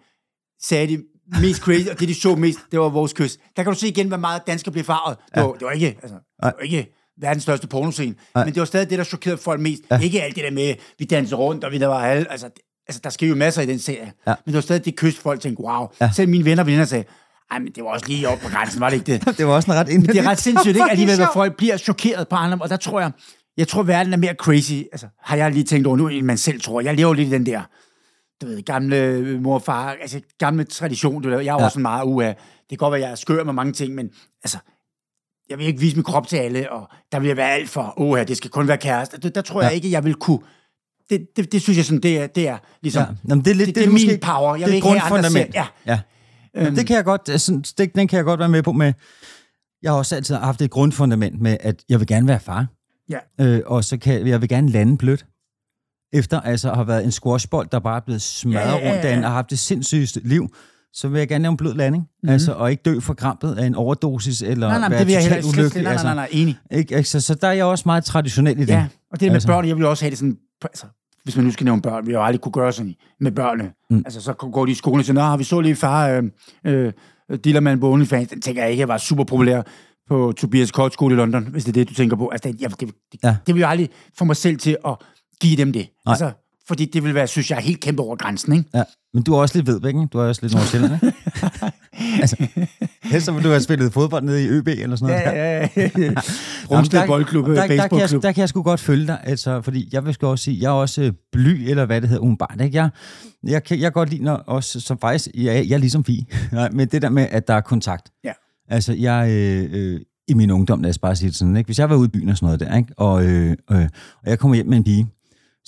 sagde det mest crazy, og det, de så mest, det var vores kys. Der kan du se igen, hvor meget dansker blev farvet. Det, var, det var ikke, altså, det var ikke verdens største pornoscene, men det var stadig det, der chokerede folk mest. Ja. Ikke alt det der med, vi danser rundt, og vi der var alle, altså, det- altså der sker jo masser i den serie. Ja. Men det var stadig det kys, folk tænkte, wow. Ja. Selv mine venner og veninder sagde, ej, men det var også lige op på grænsen, var det ikke det? Det var også en ret Men det er ret sindssygt, ikke? Alligevel, hvor folk bliver chokeret på andre, og der tror jeg, jeg tror, verden er mere crazy, altså, har jeg lige tænkt over nu, end man selv tror. Jeg lever lidt i den der, du ved, gamle mor og far, altså gamle tradition, du ved. Jeg er Ja. også en meget uha. Det kan godt være, jeg er skør med mange ting, men altså, jeg vil ikke vise min krop til alle, og der vil jeg være alt for, uha, det skal kun være kæreste. Der, der tror jeg Ja. ikke, jeg vil kunne. Det, det, det synes jeg sådan, det er, det er ligesom, Ja. Jamen, det er lidt, det, det, er måske, min power. Jeg det vil er ikke grundfundament. Ja. Ja. Øhm. Det kan jeg godt, altså, det, den kan jeg godt være med på med. Jeg har også altid haft et grundfundament med, at jeg vil gerne være far. Ja. Øh, og så kan jeg vil gerne lande blødt. Efter altså at have været en squashbold, der bare er blevet smadret Ja, ja, ja, rundt ja. og haft det sindssygeste liv, så vil jeg gerne lave en blød landing. Mhm. Mm-hmm. Altså, og ikke dø for krampet af en overdosis, eller Nej, nej, være det vil jeg totalt ulykkelig. Nej, nej, nej, nej, enig. Altså, ikke, ikke, så, der er jeg også meget traditionel i det. Ja, og det der med Altså. børn, jeg vil også have det sådan, altså, hvis man nu skal nævne børn, vi har jo aldrig kunne gøre sådan med børnene. Mm. Altså, så går de i skole og siger, nå, vi så lige far, øh, øh, Dillermand på OnlyFans. Den tænker jeg ikke, jeg var super populær på Tobias Kolt skole i London, hvis det er det, du tænker på. Altså, det, jeg, det, det, ja. det vil jeg aldrig få mig selv til at give dem det. Nej. Altså, fordi det vil være, synes jeg, helt kæmpe over grænsen, ikke? Ja, men du er også lidt vedbæk, ikke? Du er også lidt nordsjælland, ikke? altså, helst så vil du have spillet fodbold nede i ØB eller sådan noget. Ja, ja, ja. Rumsted der- Boldklub, der, der, der, kan jeg, der kan jeg sgu godt følge dig, altså, fordi jeg vil sgu også sige, jeg er også øh, bly, eller hvad det hedder, umiddelbart, ikke? Jeg, jeg, kan, jeg kan godt lide, også, som faktisk, jeg, jeg er ligesom vi, Nej, men det der med, at der er kontakt. Ja. Altså, jeg, øh, øh, i min ungdom, lad os bare sige det sådan, ikke? hvis jeg var ude i byen og sådan noget der, ikke? Og, øh, øh, og jeg kommer hjem med en pige,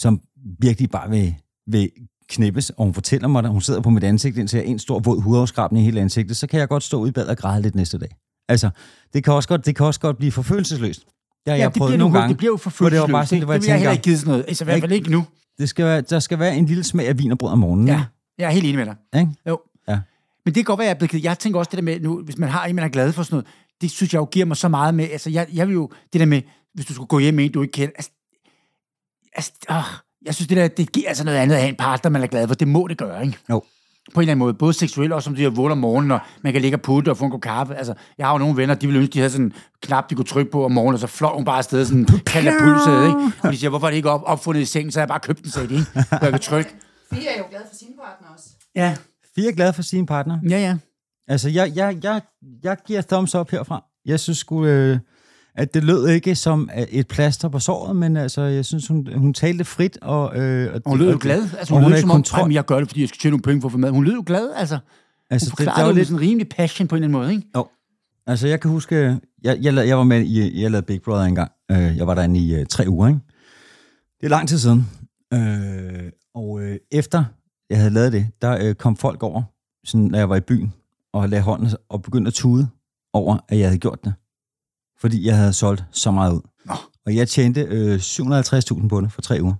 som virkelig bare vil, vil knippes, og hun fortæller mig, at hun sidder på mit ansigt, indtil jeg er en stor våd hudafskrabning i hele ansigtet, så kan jeg godt stå ude i bad og græde lidt næste dag. Altså, det kan også godt, det kan også godt blive for følelsesløst. Det har Ja, jeg det prøvet nogle gange. det bliver jo for hvor det var bare sådan, det var det jeg vil jeg heller tænker, ikke give sådan noget. Altså, i hvert fald ikke nu. det skal være, der skal være en lille smag af vin og brød om morgenen. Ja, jeg er helt enig med dig. Ikke? Jo. Ja. Men det kan godt være, jeg er blevet. Jeg tænker også det der med, nu, hvis man har en, man er glad for sådan noget, det synes jeg jo giver mig så meget med. Altså, jeg, jeg vil jo, det der med, hvis du skulle gå hjem med en, du ikke kender, altså, altså åh, jeg synes, det der, det giver altså noget andet at have en partner, man er glad for. Det må det gøre, ikke? Jo. På en eller anden måde. Både seksuelt og som de her vågne om morgenen, og man kan ligge og putte og få en god kaffe. Altså, jeg har jo nogle venner, de ville ønske, de havde sådan en knap, de kunne trykke på om morgenen, og så flår hun bare afsted sådan en katapultsæde, ikke? Og de siger, hvorfor er det ikke op, opfundet i sengen, så har jeg bare købt den, sagde de, ikke? Hvor jeg kan trykke. Fie er jo glad for sin partner også. Ja, Fire er glad for sin partner. ja, ja. Altså, jeg, jeg, jeg, jeg giver thumbs up herfra. Jeg synes sgu, øh, at det lød ikke som øh, et plaster på såret, men altså, jeg synes, hun, hun talte frit, og... Øh, og hun lød jo glad. Altså, hun, hun lød er i som om, kontrol. "Ej, men jeg gør det, fordi jeg skal tjene nogle penge for at få mad. Hun lød jo glad, altså. Altså, Hun det, der var lidt, en rimelig passion på en eller anden måde, ikke? altså, jeg kan huske, jeg, jeg, lavede, jeg var med i, jeg lavede Big Brother engang. Øh, jeg var derinde i øh, tre uger, ikke? Det er lang tid siden. Øh, og øh, efter jeg havde lavet det, der øh, kom folk over, sådan, når jeg var i byen, og lagde hånden og begyndte at tude over, at jeg havde gjort det. Fordi jeg havde solgt så meget ud. Nå. Og jeg tjente øh, 750.000 på det for tre uger.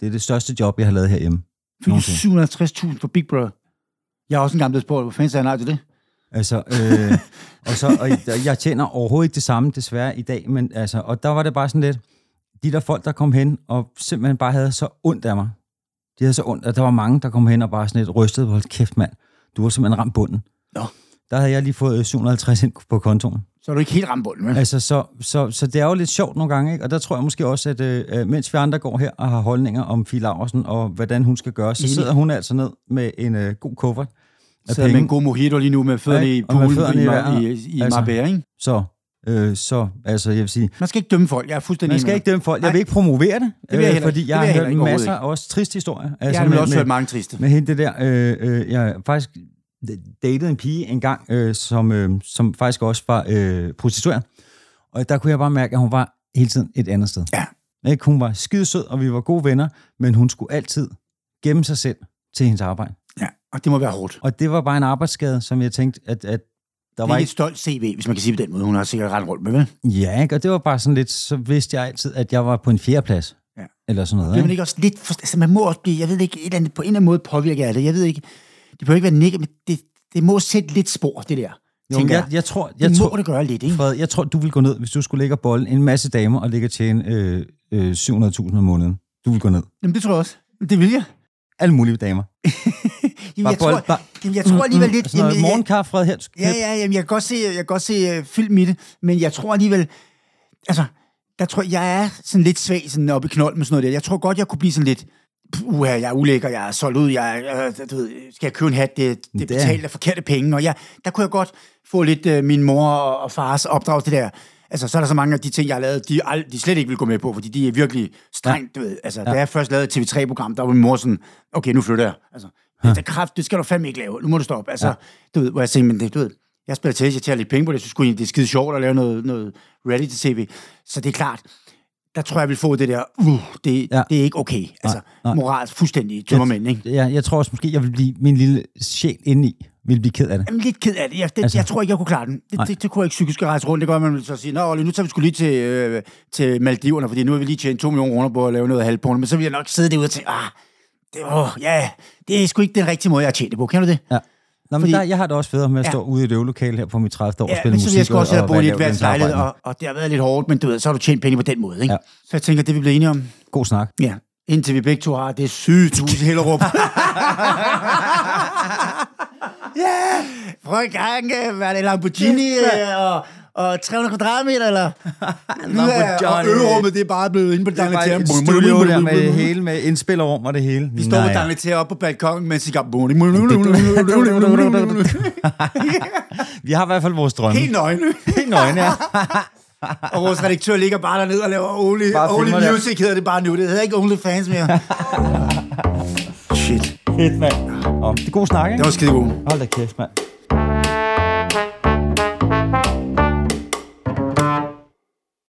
Det er det største job, jeg har lavet herhjemme. Fik Nogensinde. du 750.000 for Big Brother? Jeg har også engang blevet spurgt, hvor fanden sagde jeg nej til det? Altså, øh, og, så, og jeg- tjener overhovedet ikke det samme, desværre, i dag, men altså, og der var det bare sådan lidt, de der folk, der kom hen, og simpelthen bare havde så ondt af mig. De havde så ondt, at der var mange, der kom hen og bare sådan lidt rystede, hold kæft mand, du var simpelthen ramt bunden. Nå. Der havde jeg lige fået øh, 750 ind på kontoen. Så er du ikke helt ramt bunden, vel? Altså, så, så, så det er jo lidt sjovt nogle gange, ikke? og der tror jeg måske også, at øh, mens vi andre går her og har holdninger om Fie Laursen, og hvordan hun skal gøre, så Enig. sidder hun altså ned med en øh, god kuffert af Sidder med penge. en god mojito lige nu med fødderne Ja, i med poolen i, i i, vejret. i, i Altså. Marbella, ikke? Så, øh, så, altså jeg vil sige, Man skal ikke dømme folk. Jeg er fuldstændig man skal ikke dømme folk. Jeg vil ikke promovere det, vil jeg øh, fordi jeg Det har hørt masser af også triste historier. med. Jeg har også hørt mange triste. med hende det der, øh, øh, jeg faktisk datede en pige engang, øh, som, øh, som faktisk også var øh, prostitueret. Og der kunne jeg bare mærke, at hun var hele tiden et andet sted. Ja. Ikke? Hun var skidesød, og vi var gode venner, men hun skulle altid gemme sig selv til hendes arbejde. Ja, og det må være hårdt. Og det var bare en arbejdsskade, som jeg tænkte, at, at der Det var er ikke ikke... et stolt CV, hvis man kan sige på den måde. Hun har sikkert ret rundt med, vel? Ja, ikke? og det var bare sådan lidt, så vidste jeg altid, at jeg var på en fjerdeplads. Ja. Eller sådan noget. Bliver man Ikke? også lidt... For, altså, man må også blive, jeg ved ikke, et eller andet, på en eller anden måde påvirke af det. Jeg ved ikke, det behøver ikke være negativt, men det, det må sætte lidt spor, det der. Jo, tænker jeg, jeg, tror, Det jeg, må tror, det gøre lidt, ikke? Fred, jeg tror, du vil gå ned, hvis du skulle ligge og bolle en masse damer og ligge og tjene øh, øh, 700.000 om måneden. Du vil gå ned. Jamen, det tror jeg også. Det vil jeg. Alle mulige damer. Jamen, Bare jeg, tror, bold, bare- jamen, jeg tror alligevel lidt... Jamen, jeg- morgenkaffe, Fred, her. Ja, ja, jamen, jeg kan godt se, jeg kan godt se uh, film i det, men jeg tror alligevel, altså, der tror jeg, jeg er sådan lidt svag sådan oppe i knold med sådan noget der. Jeg tror godt, jeg kunne blive sådan lidt, uha, jeg er ulækker, jeg er solgt ud, jeg, jeg du ved, skal jeg købe en hat, det, det er Det er- betalt af forkerte penge, og jeg, der kunne jeg godt få lidt uh, min mor og, og fars opdrag det der. Altså, så er der så mange af de ting, jeg har lavet, de, ald- de slet ikke vil gå med på, fordi de er virkelig strengt, ja. du ved. Altså, ja. da jeg først lavede et TV3-program, der var min mor sådan, okay, nu flytter jeg. Altså, det er kraft, det skal du fandme ikke lave. Nu må du stoppe. Altså, ja. du ved, hvor jeg tænkte, men det, du ved, jeg spiller tennis, jeg tager lidt penge på det, jeg synes det er skide sjovt at lave noget, noget reality-tv. Så det er klart, der tror jeg, vil få det der, uh, det, ja. Det er ikke okay. Altså, nej. moralsk fuldstændig tømmermænd, ikke? Ja, jeg tror også måske, jeg vil blive, min lille sjæl indeni vil blive ked af det. Jamen, lidt ked af det. Jeg, det, altså, jeg tror ikke, jeg kunne klare den. Det, Nej. det, det kunne jeg ikke psykisk rejse rundt. Det gør man vil så sige, Nå, Olli, nu tager vi skulle lige til, øh, til Maldiverne, fordi nu har vi lige tjent 2 millioner kroner på at lave noget halvporno. Men så vil jeg nok sidde derude og tænke, ah, det, åh, ja, det er sgu ikke den rigtige måde, jeg har tjent det på. Kan du det? Ja. Nå, men Fordi- der, jeg har det også federe med at Ja. stå ude i et øvelokale her på mit 30. år og Ja, spille men så musik. vil jeg sgu også og- have og boet i et værts lejlighed, og, og det har været lidt hårdt, men du ved, så har du tjent penge på den måde, ikke? Ja. Så jeg tænker, det vi bliver enige om. God snak. Ja, indtil vi begge to har det sygt hus i Hellerup. ja, gang, øh, hvad er det, Lamborghini øh, og, og 300 kvadratmeter, eller? Nu er- Og øverummet, det er bare blevet inde på Det er bare studio der med hele, med indspillerrum og det hele. Vi står på Dangleterre oppe på balkongen, mens vi gør Vi har i hvert fald vores drømme. Helt nøgne. Helt nøgne, ja. Og vores redaktør ligger bare dernede og laver Only, only. Music, hedder det bare nu. Det hedder ikke Only Fans mere. Shit. Fedt, mand. Og det er god snak, ikke? Det var skide god. Hold da kæft, mand.